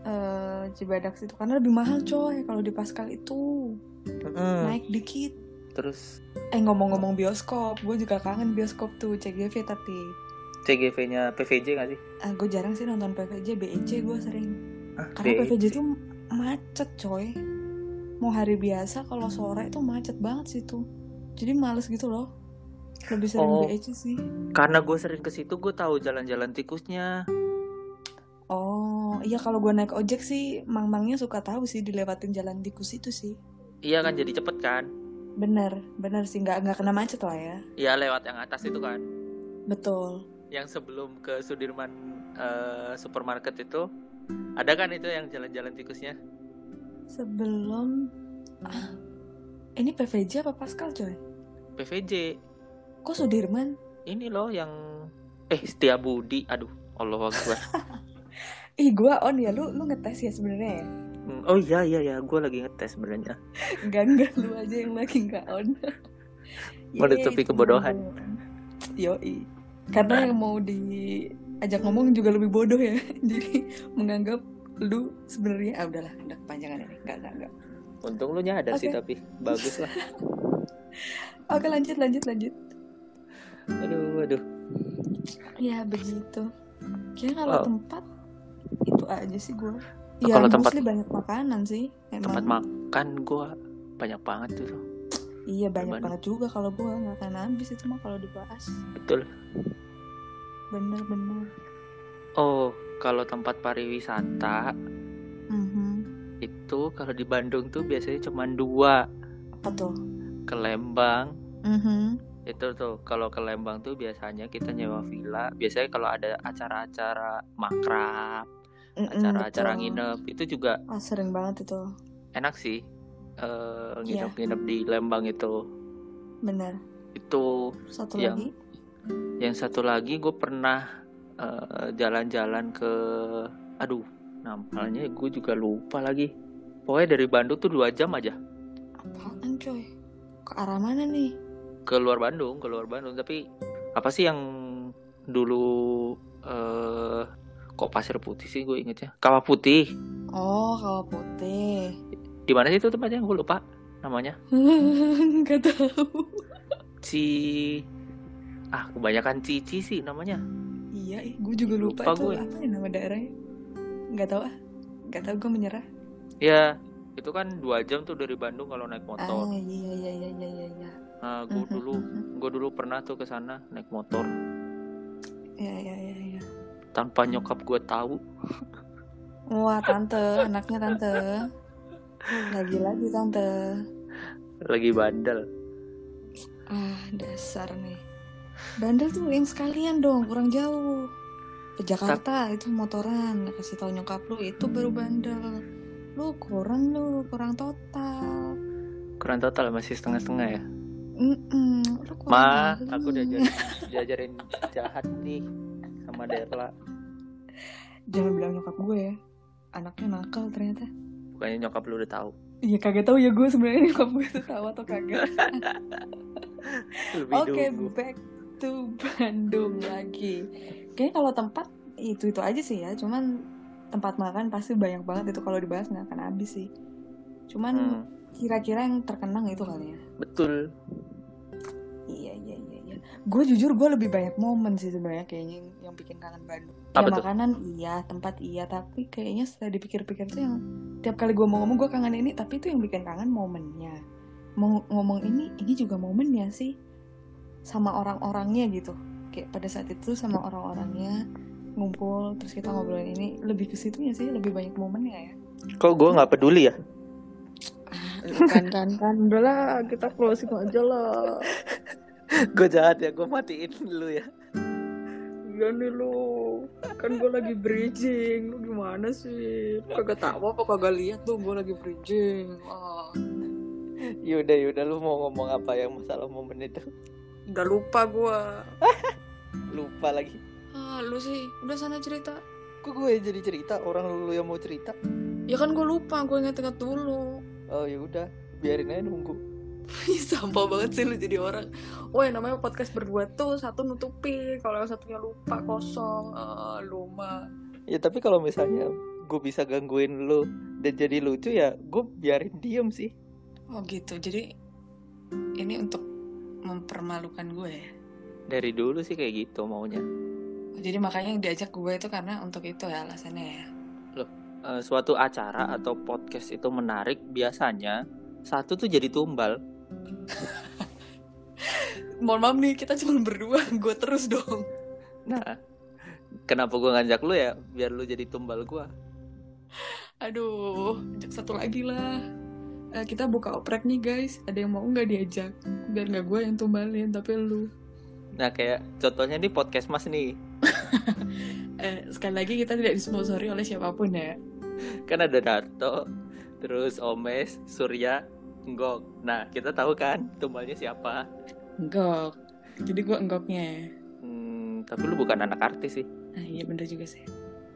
eh, Cibadak situ karena lebih mahal coy kalau di Pascal itu Mm-mm. naik dikit. terus Eh ngomong-ngomong bioskop, gue juga kangen bioskop tuh CGV tapi CGV-nya PVJ nggak sih ah, gue jarang sih nonton PVJ, BEC gue sering. ah, Karena. PVJ tuh macet coy. Mau hari biasa kalau sore itu macet banget situ. Jadi males gitu loh. Lebih sering Oh. BEC sih. karena gue sering ke situ gue tahu jalan-jalan tikusnya Oh, iya kalau gue naik ojek sih, mang-mangnya suka tahu sih dilewatin jalan tikus itu sih. iya kan jadi cepet kan Bener, bener sih nggak nggak kena macet lah ya. Iya lewat yang atas itu kan Betul. yang sebelum ke Sudirman eh, supermarket itu ada kan itu yang jalan-jalan tikusnya Sebelum ah, ini PVJ apa Pascal coy? PVJ Kok Sudirman? ini loh yang eh Setia Budi aduh Allah Akbar Ih gue on ya, lu lu ngetes ya sebenarnya ya? Hmm, oh iya iya ya gue lagi ngetes sebenarnya Enggak enggak lu aja yang lagi nggak on. Menutupi kebodohan. Yoi. Karena yang mau diajak ngomong juga lebih bodoh ya. Jadi menganggap lu sebenarnya ah udahlah udah kepanjangan ini enggak enggak enggak untung lu nyadar sih Oke. tapi bagus lah Oke lanjut lanjut lanjut. aduh aduh Ya begitu. Kayaknya kalau Oh. tempat itu aja sih gue. Ya Kalau tempat- banyak makanan sih. Emang. tempat makan gua banyak banget tuh Iya banyak banget juga kalau gue nggak akan habis itu mah kalau dibahas. betul Bener-bener. oh kalau tempat pariwisata Mhm. itu kalau di Bandung tuh biasanya cuma dua Apa tuh? ke Lembang Mhm. itu tuh kalau ke Lembang tuh biasanya kita nyewa villa biasanya kalau ada acara-acara makrab acara-acara betul. nginep itu juga Ah, sering banget itu. enak sih eh, nginep-nginep di Lembang itu Bener. itu Satu Yang- lagi. Yang satu lagi gue pernah eh, jalan-jalan ke aduh namanya gue juga lupa lagi pokoknya dari Bandung tuh dua jam aja Apaan coy? Ke arah mana nih? ke luar Bandung ke luar Bandung tapi apa sih yang dulu eh kok pasir putih sih gue ingetnya kawah putih Oh, kawah putih. di mana sih itu tempatnya gue lupa namanya Gak tahu. Ci ah kebanyakan Cici sih namanya Iya, gue juga lupa, Lupa itu gue. apa ya nama daerahnya. Gak tahu ah. Gak tahu gue menyerah. ya itu kan dua jam tuh dari Bandung kalau naik motor Ah, iya iya iya iya iya. iya. nah gue dulu gue dulu pernah tuh ke sana naik motor Iya iya iya iya. tanpa nyokap gue tahu Wah, tante, anaknya tante. Lagi-lagi tante. lagi bandel Ah, dasar nih. Bandel tuh yang sekalian dong, kurang jauh. Ke Jakarta itu motoran, kasih tahu nyokap lu itu baru bandel. Lu kurang lu, kurang total. kurang total masih setengah-setengah ya Mm-mm, lu kurang mah kali. aku diajarin diajarin jahat nih sama Derla Jangan bilang nyokap gue ya. Anaknya nakal ternyata. bukannya nyokap lu udah tahu Iya kagak tahu ya gue sebenarnya nyokap gue itu tahu atau kagak. lebih Oke, dulu back to Bandung lagi. Kayaknya kalau tempat itu itu aja sih ya. Cuman tempat makan pasti banyak banget itu kalau dibahas nggak akan habis sih. Cuman Hmm, kira-kira yang terkenang itu kali ya. betul Iya iya iya. iya. Gue jujur gue lebih banyak momen sih sebenarnya kayaknya yang, yang bikin kangen Bandung. Apa ya tuh? makanan iya, tempat iya, tapi kayaknya setelah dipikir-pikir tuh yang tiap kali gue mau ngomong gue kangen ini, tapi itu yang bikin kangen momennya. Mau ngomong ini, ini juga momennya sih sama orang-orangnya gitu. Kayak pada saat itu sama orang-orangnya ngumpul terus kita ngobrolin ini. Lebih ke situnya sih? Lebih banyak momennya ya? Kok gue nggak peduli ya? Kan kan kan. Udahlah kita closing aja lah. Gue jahat ya gue matiin lu ya. Iya nih lu. Kan gue lagi bridging. Lu gimana sih? Kagak tahu apa kagak lihat tuh gue lagi bridging. Ah. yaudah yaudah. Lu mau ngomong apa yang masalah momen itu Udah lupa gue lupa lagi. Ah, Lu sih. Udah sana cerita. Kok gue jadi cerita? Orang lu yang mau cerita? Ya kan gue lupa Gue inget-inget dulu. Oh ya udah. Biarin aja nunggu. Ih, Sampah banget sih lu jadi orang. Woi namanya podcast berdua tuh Satu nutupi. Kalau yang satunya lupa kosong. Ah, Lu mah. Ya tapi kalau misalnya gue bisa gangguin lu dan jadi lucu ya gue biarin diem sih. Oh gitu. Jadi Ini untuk Mempermalukan gue ya dari dulu sih kayak gitu maunya Jadi makanya yang diajak gue itu karena untuk itu ya alasannya ya. Eh, suatu acara atau podcast itu menarik biasanya satu tuh jadi tumbal Mohon maaf nih kita cuma berdua, gue terus dong. nah kenapa gue ngajak lu ya biar lu jadi tumbal gue Aduh, ajak satu lagi lah. Eh, kita buka oprek nih guys. Ada yang mau nggak diajak? Biar nggak gue yang tumbalin, tapi lu. nah kayak contohnya nih podcast mas nih Eh, sekali lagi kita tidak disponsori oleh siapa pun ya. kan ada Darto terus Omes Surya Enggok nah kita tahu kan tumbalnya siapa Enggok. Jadi gue enggoknya. hmm, tapi lu bukan anak artis sih Nah, iya bener juga sih.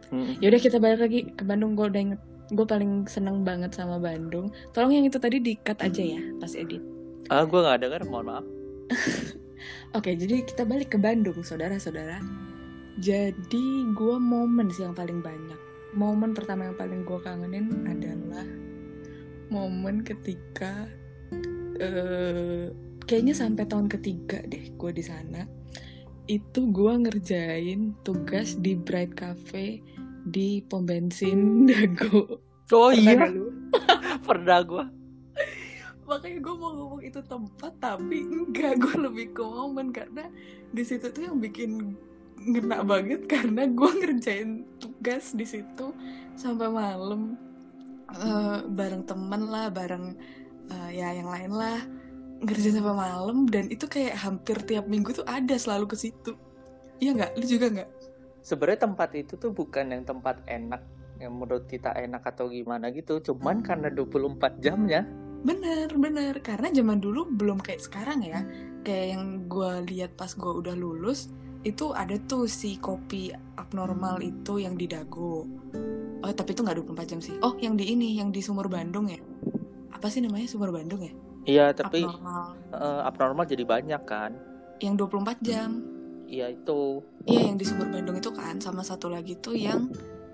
Hmm. Yaudah kita balik lagi ke Bandung. Gue udah inget. Gue paling seneng banget sama Bandung. Tolong yang itu tadi di-cut aja ya pas edit. ah gue nggak denger mohon maaf Oke, jadi kita balik ke Bandung, saudara-saudara. Jadi gue momen sih yang paling banyak. Momen pertama yang paling gue kangenin adalah momen ketika eh kayaknya sampai tahun ketiga deh gue di sana itu gue ngerjain tugas di Bright Cafe di pom bensin Dago Oh Pernah iya, pernah gue. makanya gue mau ngomong itu tempat tapi enggak. Gue lebih ke momen karena di situ tuh yang bikin ngena banget karena gue ngerjain tugas di situ sampai malam. Eh, bareng temen lah bareng eh, ya yang lain lah. Ngerjain sampai malam dan itu kayak hampir tiap minggu tuh ada selalu ke situ. Iya nggak? Lu juga nggak Sebenarnya tempat itu tuh bukan yang tempat enak yang menurut kita enak atau gimana gitu, cuman karena 24 jamnya. Bener, bener. Karena zaman dulu belum kayak sekarang ya. Kayak yang gue lihat pas gue udah lulus, itu ada tuh si kopi abnormal itu yang di Dago. Oh, tapi itu nggak 24 jam sih. Oh, yang di ini, yang di Sumur Bandung ya. Apa sih namanya Sumur Bandung ya? Iya, tapi Abnormal. eh, abnormal jadi banyak kan. Yang 24 jam. Iya itu. Iya, yang di Sumur Bandung itu kan. Sama satu lagi tuh yang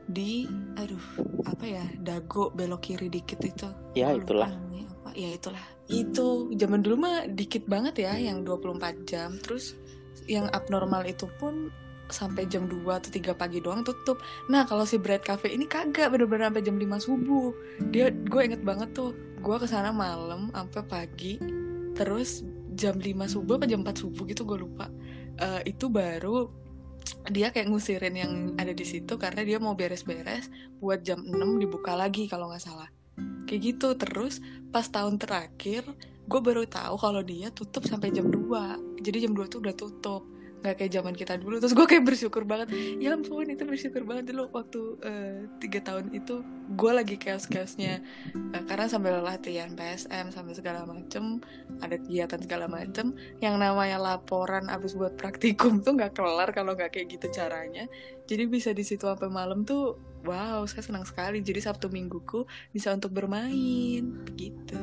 di, aduh, apa ya, Dago belok kiri dikit itu. Ya lupa itulah. namanya apa. Ya itulah. Itu zaman dulu mah dikit banget ya yang 24 jam. Terus yang abnormal itu pun sampai jam 2 atau 3 pagi doang tutup. Nah, kalau si Bread Cafe ini kagak bener-bener sampai jam 5 subuh. Dia gue inget banget tuh. Gue ke sana malam sampai pagi. Terus jam 5 subuh apa jam 4 subuh gitu gue lupa. Eh, itu baru dia kayak ngusirin yang ada di situ karena dia mau beres-beres buat jam 6 dibuka lagi kalau nggak salah. Kayak gitu. Terus pas tahun terakhir gue baru tahu kalau dia tutup sampai jam 2 jadi jam 2 tuh udah tutup nggak kayak zaman kita dulu terus gue kayak bersyukur banget ya ampun itu bersyukur banget dulu waktu eh, tiga tahun itu gue lagi chaos chaosnya karena sambil latihan PSM sambil segala macem ada kegiatan segala macem yang namanya laporan abis buat praktikum tuh nggak kelar kalau nggak kayak gitu caranya jadi bisa di situ sampai malam tuh wow saya senang sekali jadi sabtu mingguku bisa untuk bermain gitu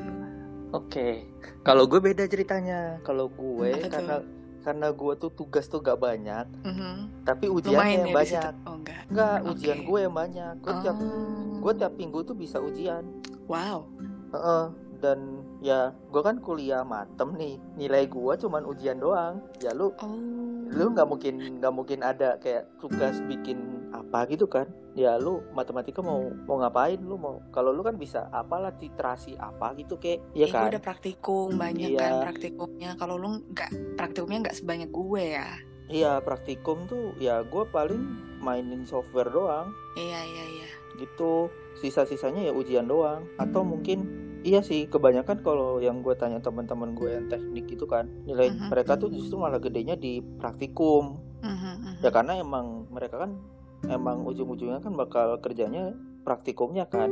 Oke. Kalau gue beda ceritanya. Kalau gue Apa tuh? Karena gue tuh tugas tuh gak banyak, Mhm. tapi Lu ujiannya yang ya banyak. oh enggak Enggak, Oke. ujian gue yang banyak. Gue tiap Oh. gue tiap minggu tuh bisa ujian. wow Heeh. Dan ya gue kan kuliah matem nih. Nilai gue cuman ujian doang. Ya lu oh lu nggak mungkin nggak mungkin ada kayak tugas bikin apa gitu kan ya lu matematika mau mau ngapain? Lu mau kalau lu kan bisa apalah literasi apa gitu kayak ya Eh, gue kan? ada praktikum banyak Iya. kan praktikumnya. Kalau lu nggak praktikumnya nggak sebanyak gue ya? Iya praktikum tuh ya gue paling mainin software doang. Iya iya iya. Gitu sisa-sisanya ya ujian doang. Atau mungkin iya sih kebanyakan kalau yang gue tanya teman-teman gue yang teknik itu kan nilai Mhm. mereka tuh justru malah gedenya di praktikum. Mhm, mhm. ya karena emang mereka kan emang ujung-ujungnya kan bakal kerjanya praktikumnya kan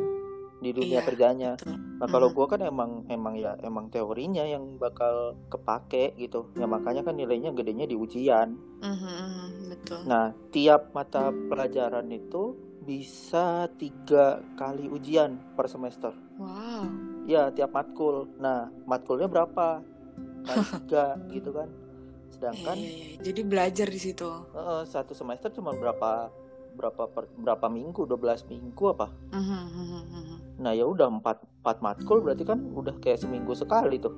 di dunia Iya, kerjanya. betul. nah kalau gua kan emang emang ya emang teorinya yang bakal kepake gitu. Ya makanya kan nilainya gedenya di ujian. Mhm, mhm, betul. Nah tiap mata pelajaran itu bisa tiga kali ujian per semester. Wow. Ya tiap matkul. Nah matkulnya berapa? Tiga gitu kan. Sedangkan iya, iya. jadi belajar di situ. Eh, satu semester cuma berapa berapa per- berapa minggu? 12 minggu apa? Mhm, mhm, mhm. nah ya udah empat empat matkul berarti kan udah kayak seminggu sekali tuh.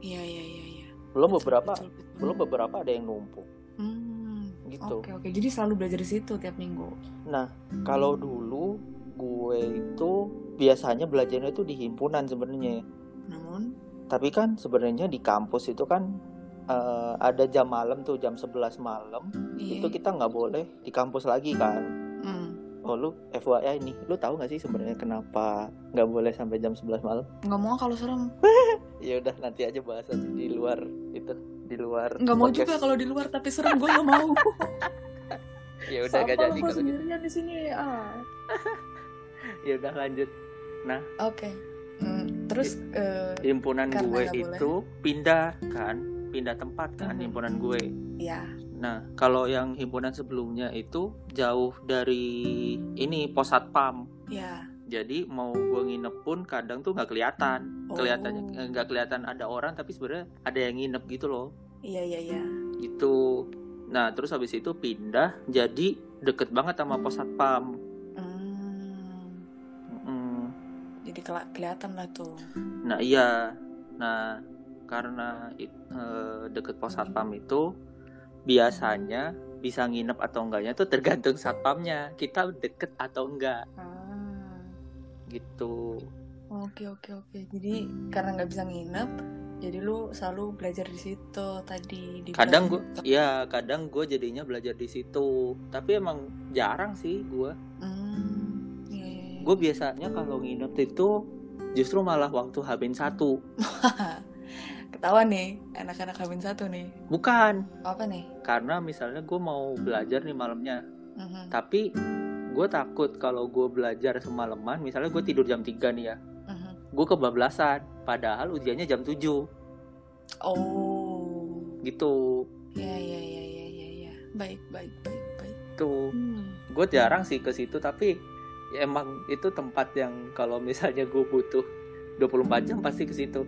Iya iya iya iya. Belum Betul, beberapa betul, betul. belum beberapa ada yang numpuk. Hmm, gitu. oke oke. Jadi selalu belajar di situ tiap minggu. Nah kalau dulu gue itu biasanya belajarnya itu di himpunan sebenarnya. Namun? Tapi kan sebenarnya di kampus itu kan eh, ada jam malam tuh jam 11 malam iya. itu kita nggak boleh di kampus lagi kan. Hmm. oh lu FYI nih lu tahu nggak sih sebenarnya kenapa nggak boleh sampai jam 11 malam? Nggak mau kalau serem. Ya udah nanti aja bahas aja di luar itu di luar nggak mau juga kalau di luar tapi serem gue nggak mau. Ya udah gak jadi kalau gitu. di sini? Ah. Ya udah lanjut. Oke. Hmm, terus eh, himpunan gue nggak boleh. itu pindah kan pindah tempat kan Mhm. himpunan gue. Ya nah kalau yang himpunan sebelumnya itu jauh dari ini pos satpam. Ya jadi mau gue nginep pun kadang tuh nggak kelihatan. Kelihatannya Oh. eh, nggak kelihatan ada orang tapi sebenarnya ada yang nginep gitu loh. Iya iya iya. Gitu. Nah terus habis itu pindah jadi deket banget sama pos satpam. Hmm, Mm, jadi kelihatan lah tuh. Nah iya, nah karena it- eh, deket pos satpam itu biasanya bisa nginep atau enggaknya tuh tergantung satpamnya. Kita deket atau enggak ah gitu. oke oke oke jadi karena nggak bisa nginep jadi lu selalu belajar di situ tadi di Kadang gue, ya kadang gue jadinya belajar di situ. Tapi emang jarang sih gue. hmm iya, iya, iya. Gue biasanya kalau nginep itu justru malah waktu Habin satu. Ketahuan nih anak-anak kabin satu nih. Bukan, apa nih? Karena misalnya gue mau belajar nih malamnya. Mhm, Tapi gue takut kalau gue belajar semalaman, misalnya gue tidur jam 3 nih ya. mhm. gue kebablasan. Padahal ujiannya jam 7 oh. Gitu. Ya ya ya ya ya ya baik baik baik baik. Tuh hmm. gue jarang sih ke situ tapi ya emang itu tempat yang kalau misalnya gue butuh 24 jam pasti ke situ.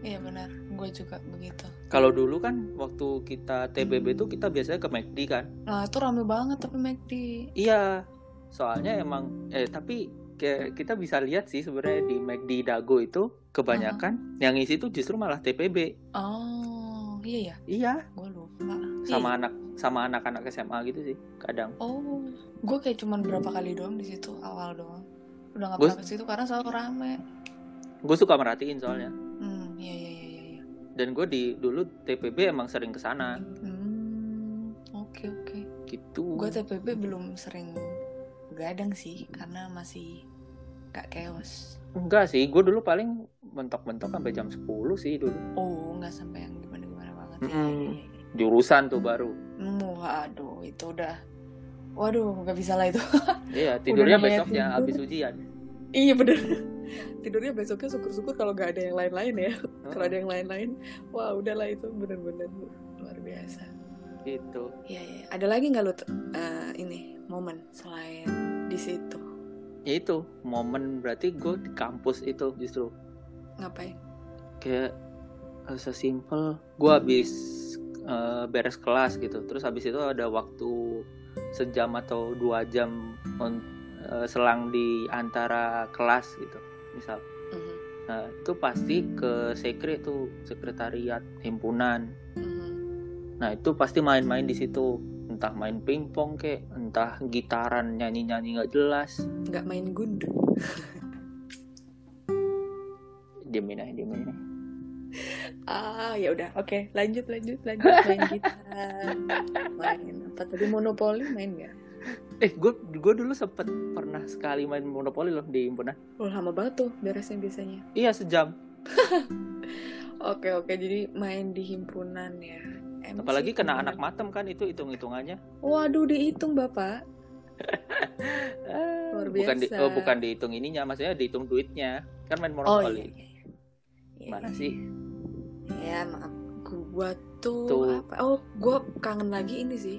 Iya benar gue juga begitu. Kalau dulu kan waktu kita TBB tuh kita biasanya ke McD kan? Nah itu rame banget tapi McD iya soalnya emang eh tapi kayak kita bisa lihat sih sebenarnya di McD Dago itu kebanyakan yang isi tuh justru malah TPB oh iya ya? Iya. Gue lupa. Sama Iya. anak sama anak-anak SMA gitu sih kadang. Oh gue kayak cuman berapa kali doang di situ awal doang. Udah nggak pernah ke situ karena selalu rame. Gue suka merhatiin soalnya dan gue di dulu TPB emang sering ke sana. Hmm oke oke. Gitu. Gue TPB belum sering gadang sih karena masih gak chaos. Enggak sih gue dulu paling mentok-mentok sampai jam 10 sih dulu. Oh nggak sampai yang gimana gimana banget ya, Mm-mm. iya, iya, iya. jurusan tuh baru. Hmm, waduh itu udah waduh nggak bisa lah itu. Iya tidurnya besoknya habis ujian. Iya bener tidurnya besoknya syukur-syukur kalau nggak ada yang lain-lain ya. Kalau ada yang lain-lain wah udahlah itu bener-bener luar biasa. Gitu. Iya iya. Ada lagi nggak lu t- eh, ini momen selain di situ? Ya itu momen berarti gue di kampus itu justru. Ngapain? Kayak eh, sesimpel gue habis eh, beres kelas gitu. Terus habis itu ada waktu sejam atau dua jam on- eh, selang di antara kelas gitu misal Mhm, Nah, itu pasti ke sekre tuh sekretariat himpunan. mhm. Nah, itu pasti main-main di situ. Entah main pingpong kek, entah gitaran nyanyi-nyanyi nggak jelas. nggak main gundu Diemin aja, diemin aja. ah ya udah oke lanjut lanjut lanjut main gitar main apa tadi monopoli main nggak Eh, gue gue dulu sempet pernah sekali main monopoli loh di himpunan. oh lama banget tuh beresnya biasanya Iya sejam. Oke oke jadi main di himpunan ya. MC Apalagi kena himpunan. anak matem kan itu hitung-hitungannya. Waduh dihitung bapak. Luar bukan di, biasa. oh, bukan dihitung ininya, maksudnya dihitung duitnya. Kan main Oh iya. monopoli. iya, iya. Iya, Mana iya. sih? Ya maaf. Gua tuh, Tuh. apa? Oh gua kangen lagi ini sih.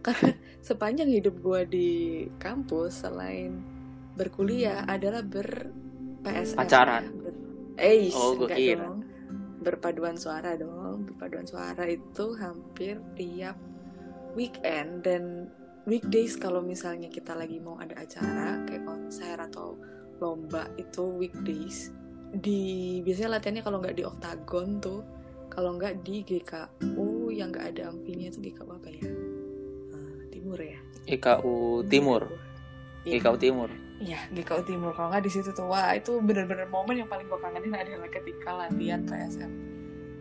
Karena sepanjang hidup gua di kampus selain berkuliah adalah ber PSM. Pacaran. ya. Ber, eh Oh, enggak kira. dong. Berpaduan suara dong. Berpaduan suara itu hampir tiap weekend dan weekdays kalau misalnya kita lagi mau ada acara kayak konser atau lomba itu weekdays di biasanya latihannya kalau nggak di oktagon tuh kalau nggak di GKU yang nggak ada amfinya itu GKU apa ya timur ya IKU Timur. Iya. IKU Timur. Iya, GKU Timur. Kalau nggak di situ tuh, wah itu bener-bener momen yang paling gue kangenin adalah ketika latihan PSM.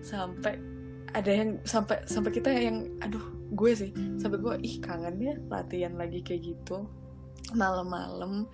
Sampai ada yang sampai sampai kita yang, aduh, gue sih sampai gue ih kangen ya latihan lagi kayak gitu malam-malam.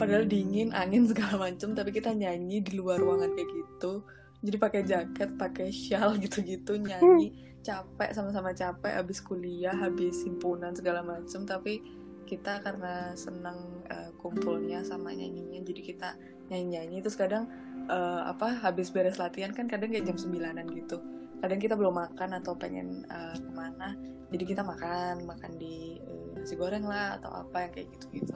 Padahal dingin, angin segala macem, tapi kita nyanyi di luar ruangan kayak gitu. Jadi pakai jaket, pakai shawl gitu-gitu nyanyi capek sama-sama capek habis kuliah habis himpunan segala macem. Tapi kita karena senang eh, kumpulnya sama nyanyinya jadi kita nyanyi-nyanyi. Terus kadang eh, apa habis beres latihan kan kadang kayak jam sembilanan gitu. Kadang kita belum makan atau pengen eh, ke mana jadi kita makan makan di eh, nasi goreng lah atau apa yang kayak gitu gitu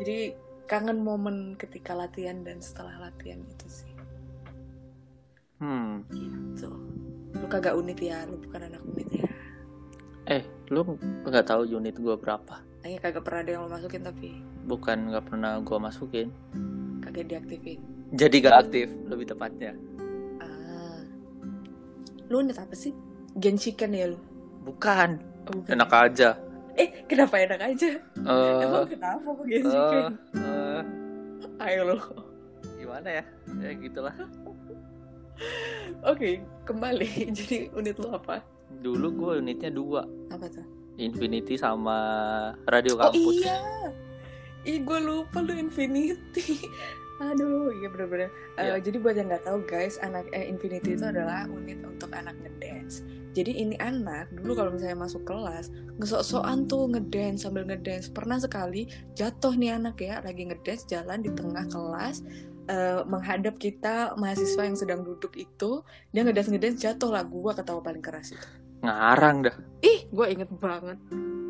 jadi kangen momen ketika latihan dan setelah latihan itu sih. Hmm. gitu lu kagak unit ya lu bukan anak unit ya Eh, lu nggak tahu unit gua berapa? Kayaknya kagak pernah ada yang lo masukin tapi Bukan nggak pernah gua masukin. kagak diaktifin jadi gak aktif lebih tepatnya Ah. Lu unit apa sih? Gen chicken ya lu? bukan Oh, bukan. enak aja Eh, kenapa enak aja? Eh, Emang kenapa kok gen eh, chicken? eh, Ayo lo. gimana ya ya gitulah Oke, kembali. Jadi unit lu apa? dulu gue unitnya dua Apa tuh? Infinity sama Radio Oh Kampus iya. Ih, gue lupa lu Infinity. Aduh, iya bener-bener. Eh, Iya. jadi buat yang nggak tahu guys, anak eh, Infinity itu adalah unit untuk anak ngedance. Jadi ini anak dulu kalau misalnya masuk kelas ngesok-sokan tuh ngedance sambil ngedance. Pernah sekali jatuh nih anak ya lagi ngedance jalan di tengah kelas eh, menghadap kita mahasiswa yang sedang duduk itu dia ngedance ngedance jatuh lah gua ketawa paling keras itu. ngarang dah Ih, gue inget banget.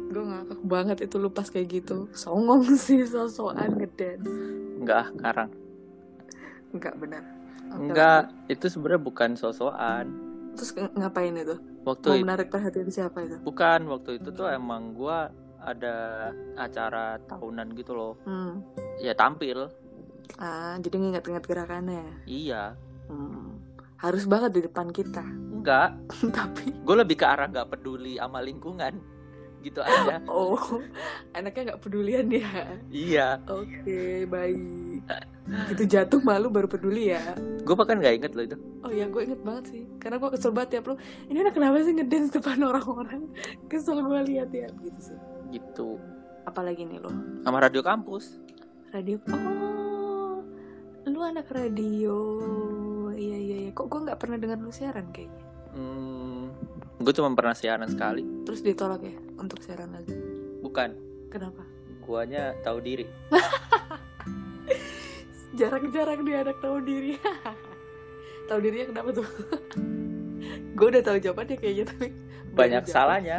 Gue ngakak banget itu lu pas kayak gitu. Songong sih sosokan ngedance. enggak ngarang Enggak benar. Oke, enggak itu sebenarnya bukan sosokan. Terus ng- ngapain itu? waktu Mau itu menarik perhatian siapa itu? bukan waktu itu tuh emang gua ada acara tahunan gitu loh Hmm. ya tampil Ah, jadi nginget-inget gerakannya. iya Hmm. Harus banget di depan kita. enggak Tapi gue lebih ke arah nggak peduli sama lingkungan gitu aja oh, anaknya nggak pedulian ya. iya Oke, baik. Itu jatuh malu baru peduli ya. gue bahkan nggak inget loh itu Oh ya, gue inget banget sih. Karena gue kesel banget tiap lu. Ini anak kenapa sih ngedance depan orang-orang? Kesel gue lihat ya, gitu sih. gitu Apalagi nih lo? sama radio kampus Radio. Oh, lu anak radio. Iya iya iya. Kok gue nggak pernah dengar lu siaran kayaknya. hmm, gue cuma pernah siaran sekali Terus ditolak ya untuk siaran lagi. bukan Kenapa? guanya tahu diri Jarang-jarang dia anak tahu diri. tahu dirinya kenapa tuh? gue udah tahu jawabannya kayaknya tapi banyak salahnya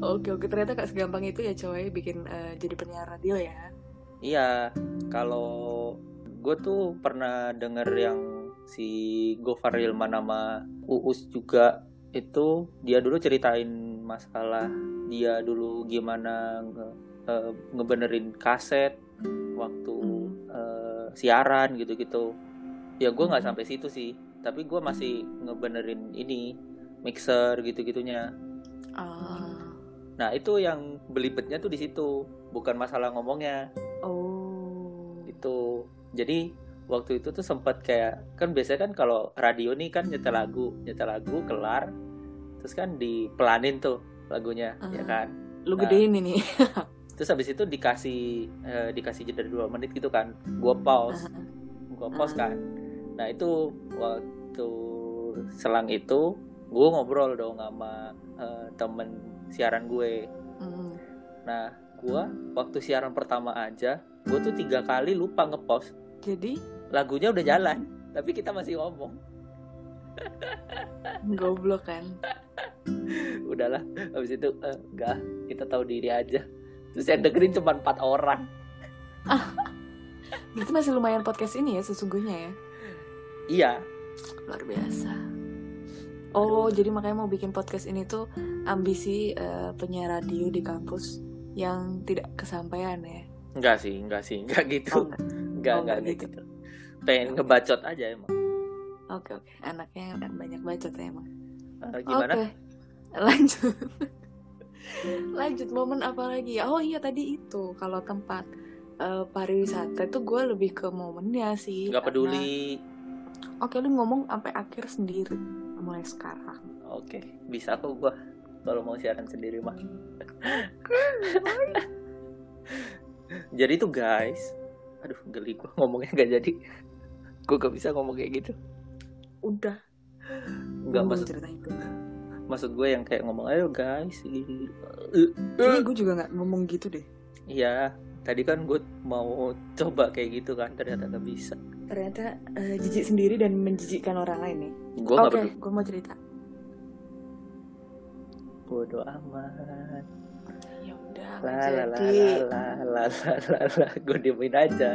Oke oke ternyata gak segampang itu ya coy bikin eh, jadi penyiar radio ya. Iya kalau gue tuh pernah denger yang si Gofar Hilman sama Uus juga itu dia dulu ceritain masalah dia dulu gimana nge- eh, ngebenerin kaset waktu eh, siaran gitu-gitu. Ya gue nggak sampai situ sih tapi gue masih ngebenerin ini mixer gitu-gitunya. Ah. nah itu yang belibetnya tuh di situ bukan masalah ngomongnya Oh. itu jadi waktu itu tuh sempat kayak kan biasanya kan kalau radio nih kan nyetel lagu nyetel lagu kelar terus kan dipelanin tuh lagunya ya Ah. kan Lu Nah. gedein ini. terus habis itu dikasih eh, dikasih jeda dua menit gitu kan gua pause gua pause kan nah itu waktu selang itu gue ngobrol dong sama eh, temen siaran gue Hmm. nah gua waktu siaran pertama aja gue tuh tiga kali lupa ngepost. Jadi? Lagunya udah jalan tapi kita masih ngomong. Goblok kan. udahlah habis itu eh, enggak kita tahu diri aja. Terus yang dengerin cuma empat orang. Berarti masih lumayan podcast ini ya sesungguhnya ya. iya. Luar biasa. Oh, jadi makanya mau bikin podcast ini tuh ambisi eh, penyiar radio di kampus yang tidak kesampaian ya. enggak sih enggak sih enggak gitu Oh, enggak. enggak Oh, enggak enggak gitu. pengen ngebacot aja emang Oke oke, anaknya kan banyak bacot ya emang. Eh, gimana Oke, lanjut. lanjut momen apa lagi? Oh iya tadi itu kalau tempat eh, pariwisata itu gue lebih ke momennya sih. nggak karena- peduli Oke lu ngomong sampai akhir sendiri mulai sekarang. oke bisa kok gua kalau mau siaran sendiri mah jadi tuh guys aduh geli gua ngomongnya gak jadi gua gak bisa ngomong kayak gitu Udah. nggak Ngomong maksud cerita itu. maksud gue yang kayak ngomong ayo guys Ini gue juga nggak ngomong gitu deh. Iya, tadi kan gue mau coba kayak gitu kan, ternyata gak bisa. Ternyata eh, jijik sendiri dan menjijikkan orang lain nih. Gue Oke, gak peduli. gue mau cerita. Bodo amat. Ya udah. La la la jadi la la la la la, gue diemin aja.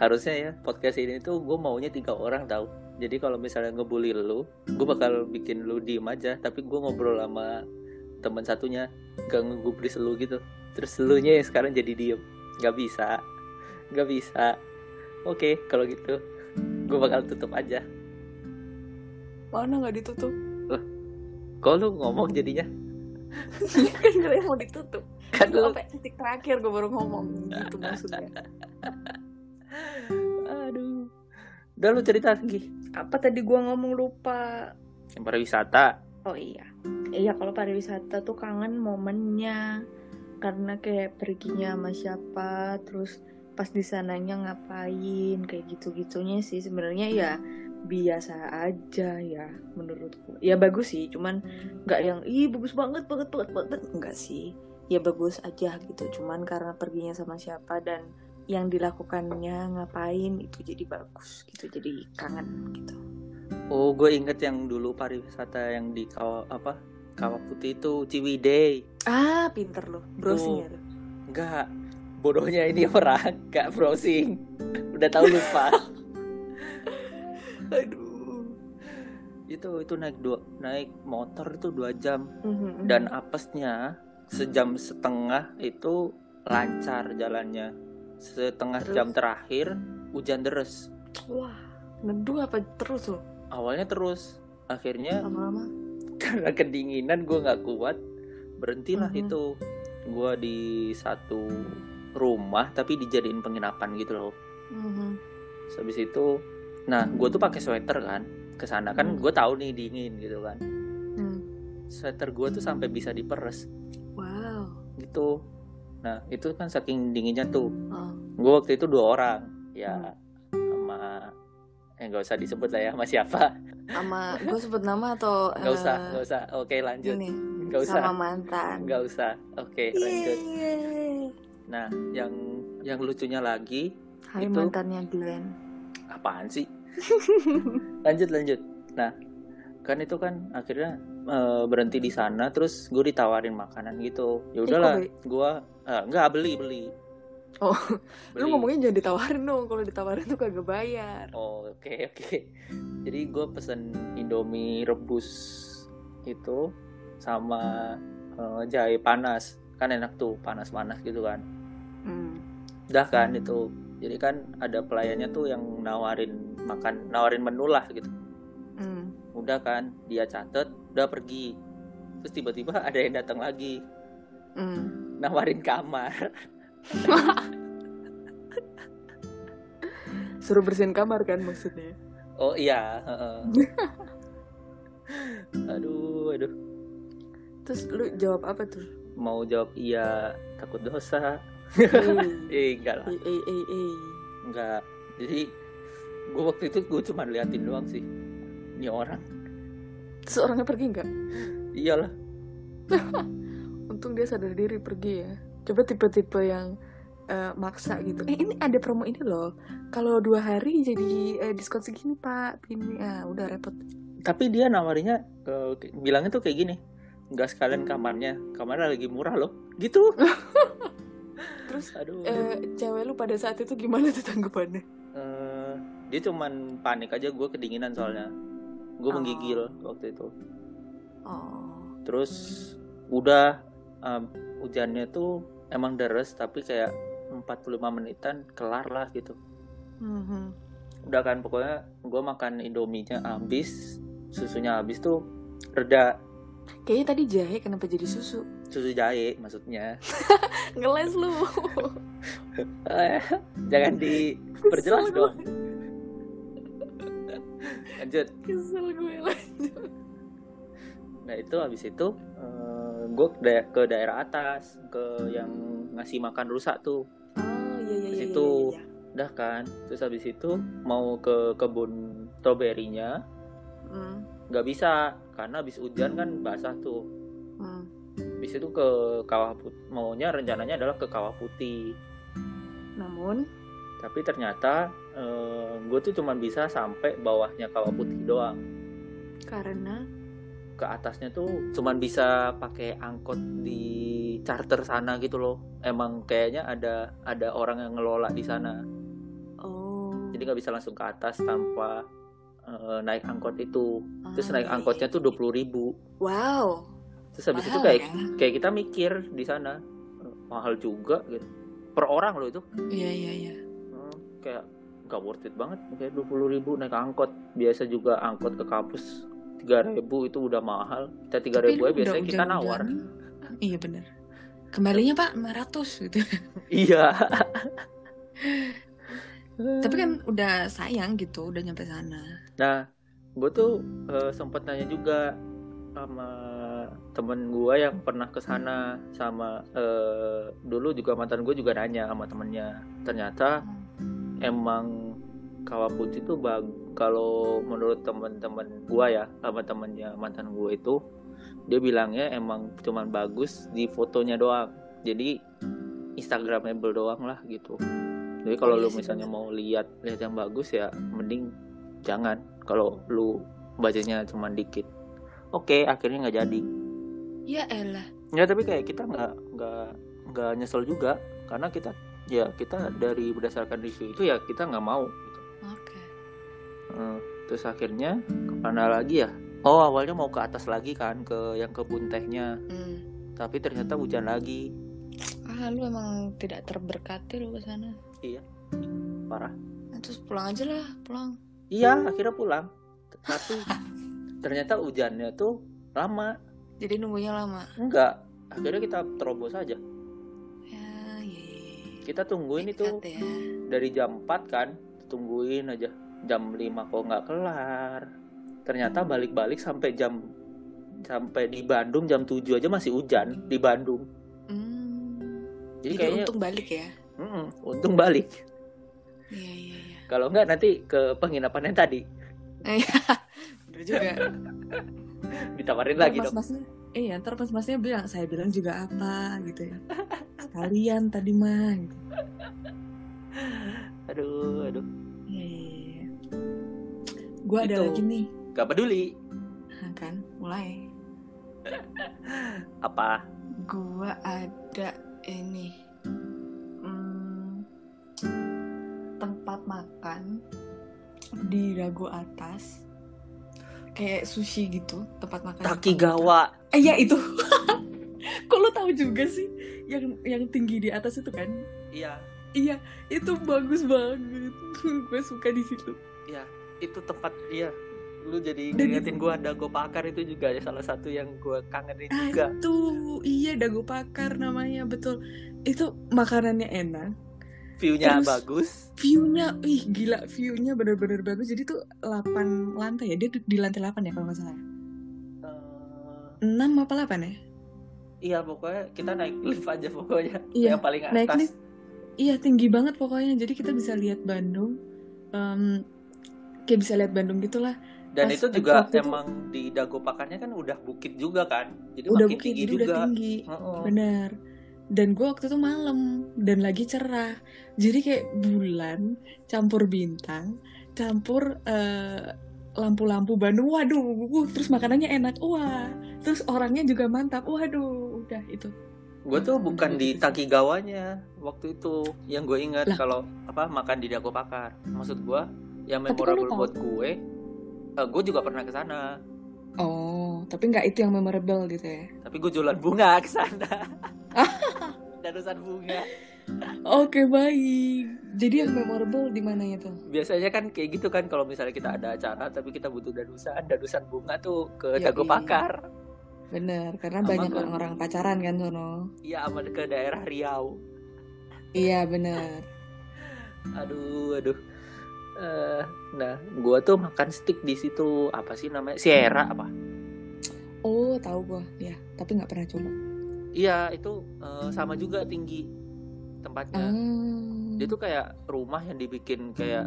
Harusnya ya podcast ini tuh gue maunya tiga orang tahu. Jadi kalau misalnya ngebully lu, gue bakal bikin lu diem aja. Tapi gue ngobrol sama teman satunya, gak ngegubris lu gitu. Terus lu nya yang sekarang jadi diem. nggak bisa nggak bisa oke kalau gitu gue bakal tutup aja Mana nggak ditutup? kalau lu ngomong jadinya kan gue mau ditutup. kan lu sampai titik terakhir gue baru ngomong gitu maksudnya. aduh udah lu cerita lagi Apa tadi gue ngomong lupa? yang pariwisata Oh iya. Iya kalau pariwisata tuh kangen momennya. Karena kayak perginya sama siapa, terus pas di sananya ngapain, kayak gitu-gitunya sih sebenarnya ya biasa aja ya menurutku. Ya bagus sih, cuman nggak yang ih bagus banget banget banget banget enggak sih. Ya bagus aja gitu, cuman karena perginya sama siapa dan yang dilakukannya ngapain itu jadi bagus gitu, jadi kangen gitu. oh gue inget yang dulu pariwisata yang di kawah apa kawah putih itu Ciwidey Ah, pinter loh, browsing ya. tuh. Enggak, bodohnya ini orang gak browsing. Udah tahu lupa. Aduh. itu itu naik dua naik motor itu dua jam Mhm, dan apesnya sejam setengah itu lancar jalannya. Setengah Terus? jam terakhir hujan deres. Wah, neduh apa terus loh? Awalnya terus, akhirnya Lama-lama. karena kedinginan gue nggak kuat berhentilah Mhm. itu. Gue di satu rumah tapi dijadiin penginapan gitu loh. Mhm. Terus habis itu, nah gue tuh pakai sweater kan, ke sana kan Hmm. gue tahu nih dingin gitu kan. Hmm. Sweater gue tuh sampai bisa diperes Wow. gitu. Nah itu kan saking dinginnya tuh. Oh. Gue waktu itu dua orang, ya Hmm. sama eh nggak usah disebut lah ya sama siapa. Sama gue sebut nama atau Nggak usah, eh, nggak usah. Oke lanjut. Nggak usah, sama mantan. nggak usah. Oke lanjut. Yeay. Nah yang yang lucunya lagi Hai Itu- mantannya Glenn. Apaan sih? lanjut lanjut. Nah kan itu kan akhirnya eh, berhenti di sana terus gue ditawarin makanan gitu ya Eh, udahlah gue eh, nggak beli beli Oh, beli. Lu ngomongnya jangan ditawarin dong. Kalau ditawarin tuh kagak bayar. oh oke oke jadi gue pesen indomie rebus itu sama eh, jahe panas kan enak tuh panas panas gitu kan Hmm. udah kan itu jadi kan ada pelayannya tuh yang nawarin makan nawarin menu lah gitu Hmm. udah kan dia catet udah pergi terus tiba-tiba ada yang datang lagi Hmm. nawarin kamar Suruh bersihin kamar kan maksudnya. oh iya aduh aduh Terus lu jawab apa tuh? mau jawab iya takut dosa Eh, eh enggak lah eh, eh, eh, eh. enggak jadi gue waktu itu gue cuma liatin doang sih ini orang Terus orangnya pergi nggak? iyalah Untung dia sadar diri pergi ya. Coba tipe-tipe yang eh, maksa gitu. Eh ini ada promo ini loh. Kalau dua hari jadi eh, diskon segini pak. Ini ah udah repot. tapi dia nawarinya eh, bilangnya tuh kayak gini nggak sekalian kamarnya kamarnya lagi murah loh gitu Terus aduh eh, cewek lu pada saat itu gimana tuh tanggapannya? Eh, dia cuman panik aja gue kedinginan soalnya gue Oh. menggigil waktu itu Oh. terus udah um, hujannya tuh emang deres tapi kayak 45 menitan kelar lah gitu Mhm. udah kan pokoknya gue makan indominya habis susunya habis tuh reda Kayaknya tadi jahe kenapa jadi susu? susu jahe maksudnya Ngeles lu. Eh, jangan diperjelas Kesel dong gue. lanjut Kesel gue lanjut. Nah itu habis itu gue ke, da- ke daerah atas ke yang ngasih makan rusak tuh Oh iya iya Ke iya. situ. iya, iya. udah kan terus habis itu mau ke kebun stroberinya Hmm. nggak bisa karena habis hujan kan basah tuh. Hmm. habis itu ke kawah putih maunya rencananya adalah ke kawah putih. Namun? Tapi ternyata gue tuh cuma bisa sampai bawahnya kawah putih doang. Karena? Ke atasnya tuh cuman bisa pakai angkot di charter sana gitu loh. Emang kayaknya ada ada orang yang ngelola di sana. Oh. jadi nggak bisa langsung ke atas tanpa eh, naik angkot itu terus Ah, naik iya, angkotnya tuh dua ribu Wow. terus habis itu Mahal kayak ya. kayak kita mikir di sana eh, mahal juga gitu per orang loh itu Iya iya iya. Hmm, kayak nggak worth it banget kayak dua puluh ribu naik angkot biasa juga angkot ke kampus tiga ribu itu udah mahal kita tiga ribu ya biasanya udah kita nawar. Iya bener. Kembalinya pak 500 gitu. iya Tapi kan udah sayang gitu, udah nyampe sana. nah gue tuh eh, sempet nanya juga sama temen gue yang pernah ke sana sama eh, dulu juga mantan gue juga nanya sama temennya. Ternyata emang kawah putih tuh bag kalau menurut teman-teman gua ya sama temennya mantan gue itu dia bilangnya emang cuman bagus di fotonya doang. Jadi instagramable doang lah gitu jadi kalau Oh, iya lu sih, misalnya bener. mau lihat lihat yang bagus ya mending jangan kalau lu bacanya cuman dikit oke akhirnya nggak jadi Ya elah. ya tapi kayak kita nggak nggak nggak nyesel juga karena kita ya kita dari berdasarkan review itu ya kita nggak mau gitu. Oke. Eh, terus akhirnya ke mana lagi ya oh awalnya mau ke atas lagi kan ke yang kebun tehnya Hmm. tapi ternyata hujan lagi Ah lu emang tidak terberkati lu ke sana. Parah Nah, terus pulang aja lah, pulang. iya akhirnya pulang tapi ternyata hujannya tuh lama Jadi nunggunya lama. enggak akhirnya kita terobos aja Ya, iya. iya. kita tungguin itu Nekat ya. dari jam 4 kan tungguin aja jam 5 kok nggak kelar ternyata balik-balik sampai jam sampai di Bandung jam 7 aja masih hujan di Bandung Hmm. jadi, Jadi, kayaknya untung balik ya. Mm-mm, untung balik. Iya, iya, iya. kalau nggak nanti ke penginapan yang tadi. Bener juga. ditawarin lagi mas dong. Masnya iya ntar pas masnya bilang saya bilang juga apa gitu ya. Kalian tadi mah gitu. aduh aduh. Iya, gue ada Itu. lagi nih. Gak peduli. Nah, kan? Mulai. Apa? Gue ada ini di dago atas kayak sushi gitu tempat makan kaki Jepang gitu. gawa eh ya itu kok lo tahu juga sih yang yang tinggi di atas itu kan iya Iya, itu bagus banget. gue suka di situ. itu tempat iya lu jadi Dan ngingetin gua dago pakar itu juga salah satu yang gua kangenin Ah, juga itu iya dago pakar namanya betul. Itu makanannya enak, view-nya Terus- bagus view-nya, ih gila view-nya bener-bener bagus. Jadi tuh 8 lantai ya, dia di lantai 8 ya kalau nggak salah. Eh, 6 apa 8 ya? Iya pokoknya kita naik lift aja pokoknya Iya, yang paling atas. Naik lift. Iya tinggi banget pokoknya. Jadi kita bisa lihat Bandung. Em, kayak bisa lihat Bandung gitulah. Dan pas itu juga itu- emang di dago pakarnya kan udah bukit juga kan. Jadi Udah makin bukit, tinggi jadi juga. udah tinggi. Heeh. Bener. Dan gue waktu itu malam dan lagi cerah. Jadi kayak bulan campur bintang, campur eh, lampu-lampu Bandung. Waduh, terus makanannya enak. Wah, terus orangnya juga mantap. Waduh, udah itu. Gue tuh bukan di. Takigawanya waktu itu yang gue ingat kalau apa makan di dago pakar. Maksud gue yang memorable buat gue. eh, gue juga pernah ke sana, Oh, tapi nggak itu yang memorable gitu ya? tapi gue jualan bunga ke sana. Darusan bunga. Oke baik. Jadi yang memorable di mana itu? Biasanya kan kayak gitu kan kalau misalnya kita ada acara tapi kita butuh darusan, darusan bunga tuh ke Yoi. dago pakar. Bener, karena banyak orang-orang pacaran kan sono. Iya, sama ke daerah Riau. Iya bener. Aduh, aduh. Eh, nah, gua tuh makan steak di situ. Apa sih namanya? Sierra apa? Oh tahu gua, ya. Tapi nggak pernah coba. Iya, itu eh, sama juga tinggi tempatnya. Ah. Dia tuh kayak rumah yang dibikin kayak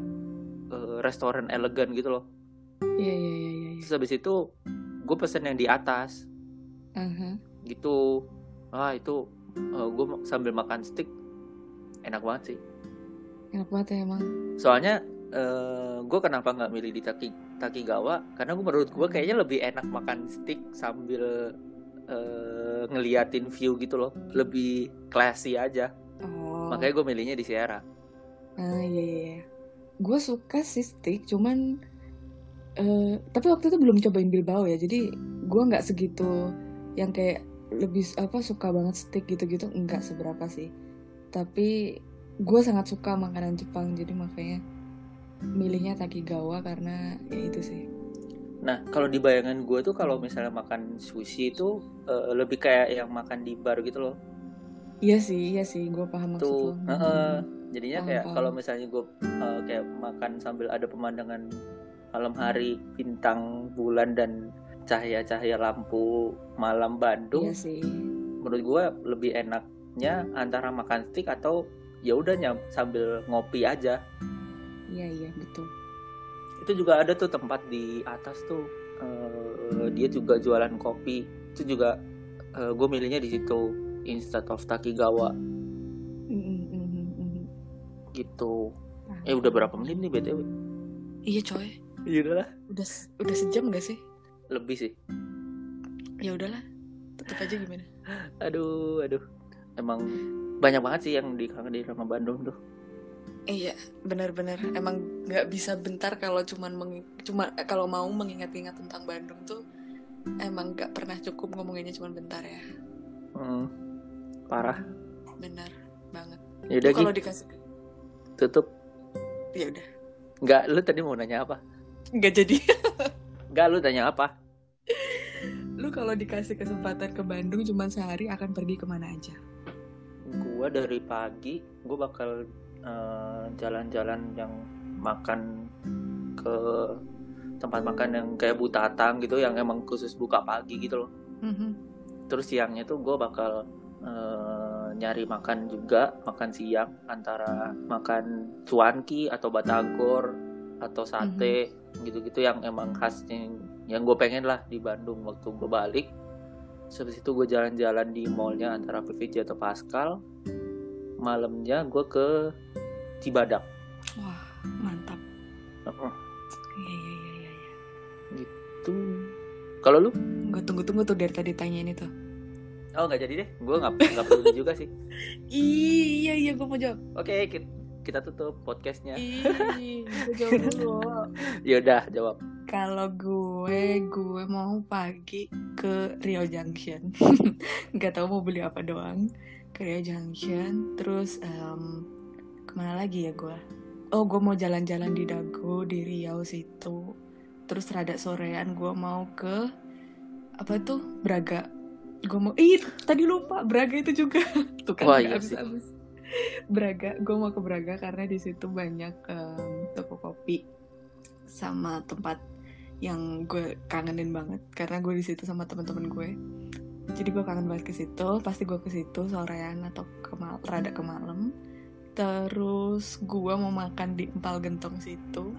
eh, restoran elegan gitu loh. Iya iya iya iya. Terus habis itu gue pesen yang di atas Aha. gitu. Ah, itu gue sambil makan steak enak banget sih. Enak banget ya emang. Soalnya gue kenapa nggak milih di Taki Takigawa? Karena gue menurut gue kayaknya lebih enak makan steak sambil eh, ngeliatin view gitu loh, lebih classy aja. Oh. Makanya gue milihnya di Sierra. Ah iya iya. iya. Gue suka sih steak, cuman eh tapi waktu itu belum cobain Bilbao ya. Jadi gue nggak segitu yang kayak lebih apa suka banget steak gitu-gitu enggak seberapa sih. tapi gue sangat suka makanan Jepang jadi makanya milihnya Takigawa karena ya itu sih Nah, kalau di bayangan gue tuh kalau misalnya makan sushi itu eh, lebih kayak yang makan di bar gitu loh. iya sih iya sih gue paham maksud Tuh, lo heeh. jadinya Paham, kayak kalau misalnya gue eh, kayak makan sambil ada pemandangan malam hari, bintang, bulan dan cahaya-cahaya lampu malam Bandung, iya sih menurut gue lebih enaknya antara makan steak atau ya udah nyam sambil ngopi aja. iya iya betul Itu juga ada tuh tempat di atas tuh eh, dia juga jualan kopi. Itu juga gue milihnya di situ instead of Takigawa Mm, mm, mm, gitu. Nah, Eh udah berapa menit nih BTW? iya coy Iya udah lah. udah udah sejam gak sih Lebih sih. ya udahlah tetap aja gimana Aduh, aduh. Emang banyak banget sih yang dikangenin sama Bandung tuh. Iya benar-benar emang nggak bisa bentar kalau cuman meng- cuma eh, kalau mau mengingat-ingat tentang Bandung tuh emang nggak pernah cukup ngomonginnya cuma bentar ya Hmm, parah. benar banget Ya udah kalau gitu, dikasih tutup. ya udah Enggak, lu tadi mau nanya apa? nggak jadi Enggak, lu tanya apa? lu kalau dikasih kesempatan ke Bandung cuma sehari akan pergi ke mana aja Gua dari pagi, gua bakal eh, jalan-jalan yang makan ke tempat makan yang kayak Butatang gitu yang emang khusus buka pagi gitu loh. Mhm. Terus siangnya tuh gue bakal eh, nyari makan juga, makan siang antara makan cuanki atau batagor atau sate gitu-gitu yang emang khasnya yang gue pengen lah di Bandung waktu gue balik. Habis itu gue jalan-jalan di mallnya antara PVJ atau Pascal. Malamnya gue ke Cibadak. wah mantap Heeh, iya iya iya iya iya. Tuh. Kalau lu? gue tunggu-tunggu tuh dari tadi tanyain itu Oh nggak jadi deh. Gue nggak nggak perlu juga sih. iya iya gue mau jawab Oke kita, kita tutup podcastnya. Gue jawab dulu. Yaudah jawab. Kalau gue, gue mau pagi ke Rio Junction. Gak tahu mau beli apa doang. Ke Rio Junction, terus em, ke mana lagi ya gue? Oh, gue mau jalan-jalan di Dago di Riau situ. Terus rada sorean gue mau ke apa tuh Braga. Gue mau, ih tadi lupa Braga itu juga. Tuh kan Wah, iya. Braga, gue mau ke Braga karena di situ banyak em, toko kopi sama tempat yang gue kangenin banget karena gue di situ sama teman-teman gue. Jadi gue kangen banget ke situ. Pasti gue ke situ sorean atau kemal rada ke malam. Terus gue mau makan di empal gentong situ.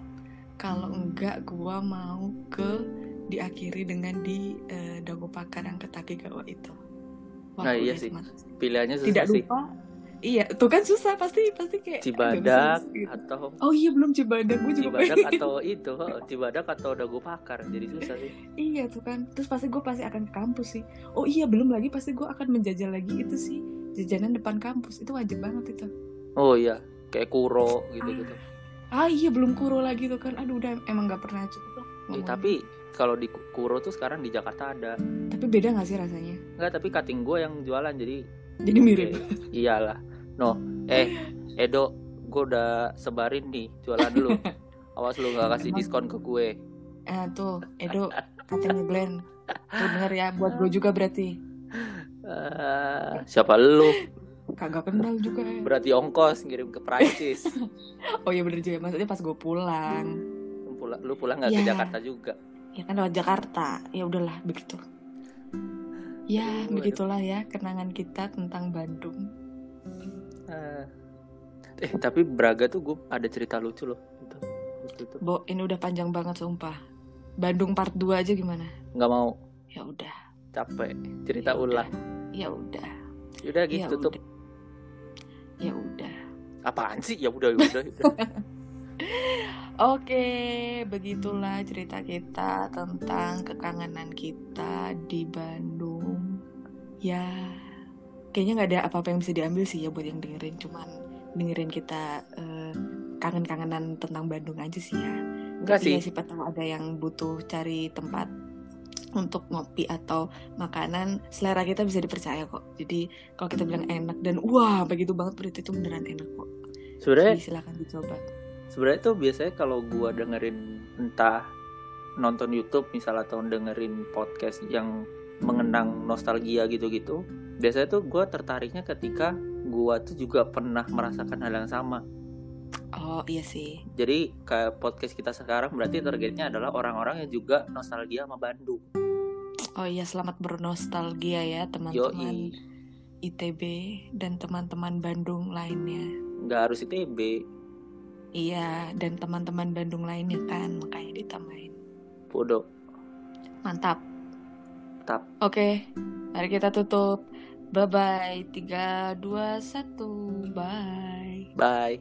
Kalau enggak gue mau ke diakhiri dengan di eh, Dago Pakar yang ke Takigawa itu. Nah, iya sih. Pilihannya susah Tidak sih. lupa. Iya, tuh kan susah pasti pasti kayak Cibadak gitu. atau Oh iya belum Cibadak gue juga Cibadak pengen. atau itu, Cibadak atau Dago Pakar. Jadi susah sih. Iya tuh kan. Terus pasti gue pasti akan ke kampus sih. Oh iya belum lagi pasti gue akan menjajal lagi itu sih jajanan depan kampus itu wajib banget itu. Oh iya, kayak Kuro gitu-gitu. Ah iya belum kuro lagi tuh kan. Aduh udah emang nggak pernah cukup lah. Eh, ngomongin. tapi kalau di Kuro tuh sekarang di Jakarta ada. tapi beda nggak sih rasanya? Enggak, tapi cutting gue yang jualan jadi Jadi mirip. Iyalah. No, eh Edo, gue udah sebarin nih jualan dulu. Awas lu nggak kasih diskon ke gue. Ah tuh Edo katanya Glenn. Tuh denger ya buat gue juga berarti. Eh, siapa lu? Kagak kenal juga ya. Berarti ongkos ngirim ke Prancis. Oh iya bener juga. Maksudnya pas gue pulang. Lu pulang, lu pulang nggak ke Ya. Jakarta juga? Ya kan lewat Jakarta. Ya udahlah begitu. Ya Aduh, begitulah ya kenangan kita tentang Bandung. Eh, eh tapi Braga tuh gue ada cerita lucu loh. Itu, waktu itu. Bo, ini udah panjang banget sumpah. Bandung part 2 aja gimana? Nggak mau Ya udah, capek cerita Ya ulah. ya udah, Yaudah gitu ya tutup. udah. Ya udah. Apaan sih? Ya udah, ya udah. ya udah. Oke, begitulah cerita kita tentang kekangenan kita di Bandung. Ya, kayaknya nggak ada apa-apa yang bisa diambil sih ya buat yang dengerin. Cuman dengerin kita eh, kangen-kangenan tentang Bandung aja sih ya. Enggak sih. ya siapa tahu ada yang butuh cari tempat untuk ngopi atau makanan selera kita bisa dipercaya kok. Jadi kalau kita bilang enak dan wah begitu banget berarti itu beneran enak kok. sebenarnya Jadi silakan dicoba. sebenarnya tuh biasanya kalau gua dengerin entah nonton YouTube misal atau dengerin podcast yang mengenang nostalgia gitu-gitu biasanya tuh gua tertariknya ketika gua tuh juga pernah merasakan hal yang sama Oh iya sih. jadi kayak podcast kita sekarang berarti targetnya adalah orang-orang yang juga nostalgia sama Bandung Oh iya selamat bernostalgia ya teman-teman ITB dan teman-teman Bandung lainnya. nggak harus ITB Iya dan teman-teman Bandung lainnya kan makanya ditambahin. bodoh Mantap. Tap. Oke, mari kita tutup. Bye bye. 3 2 1. Bye. bye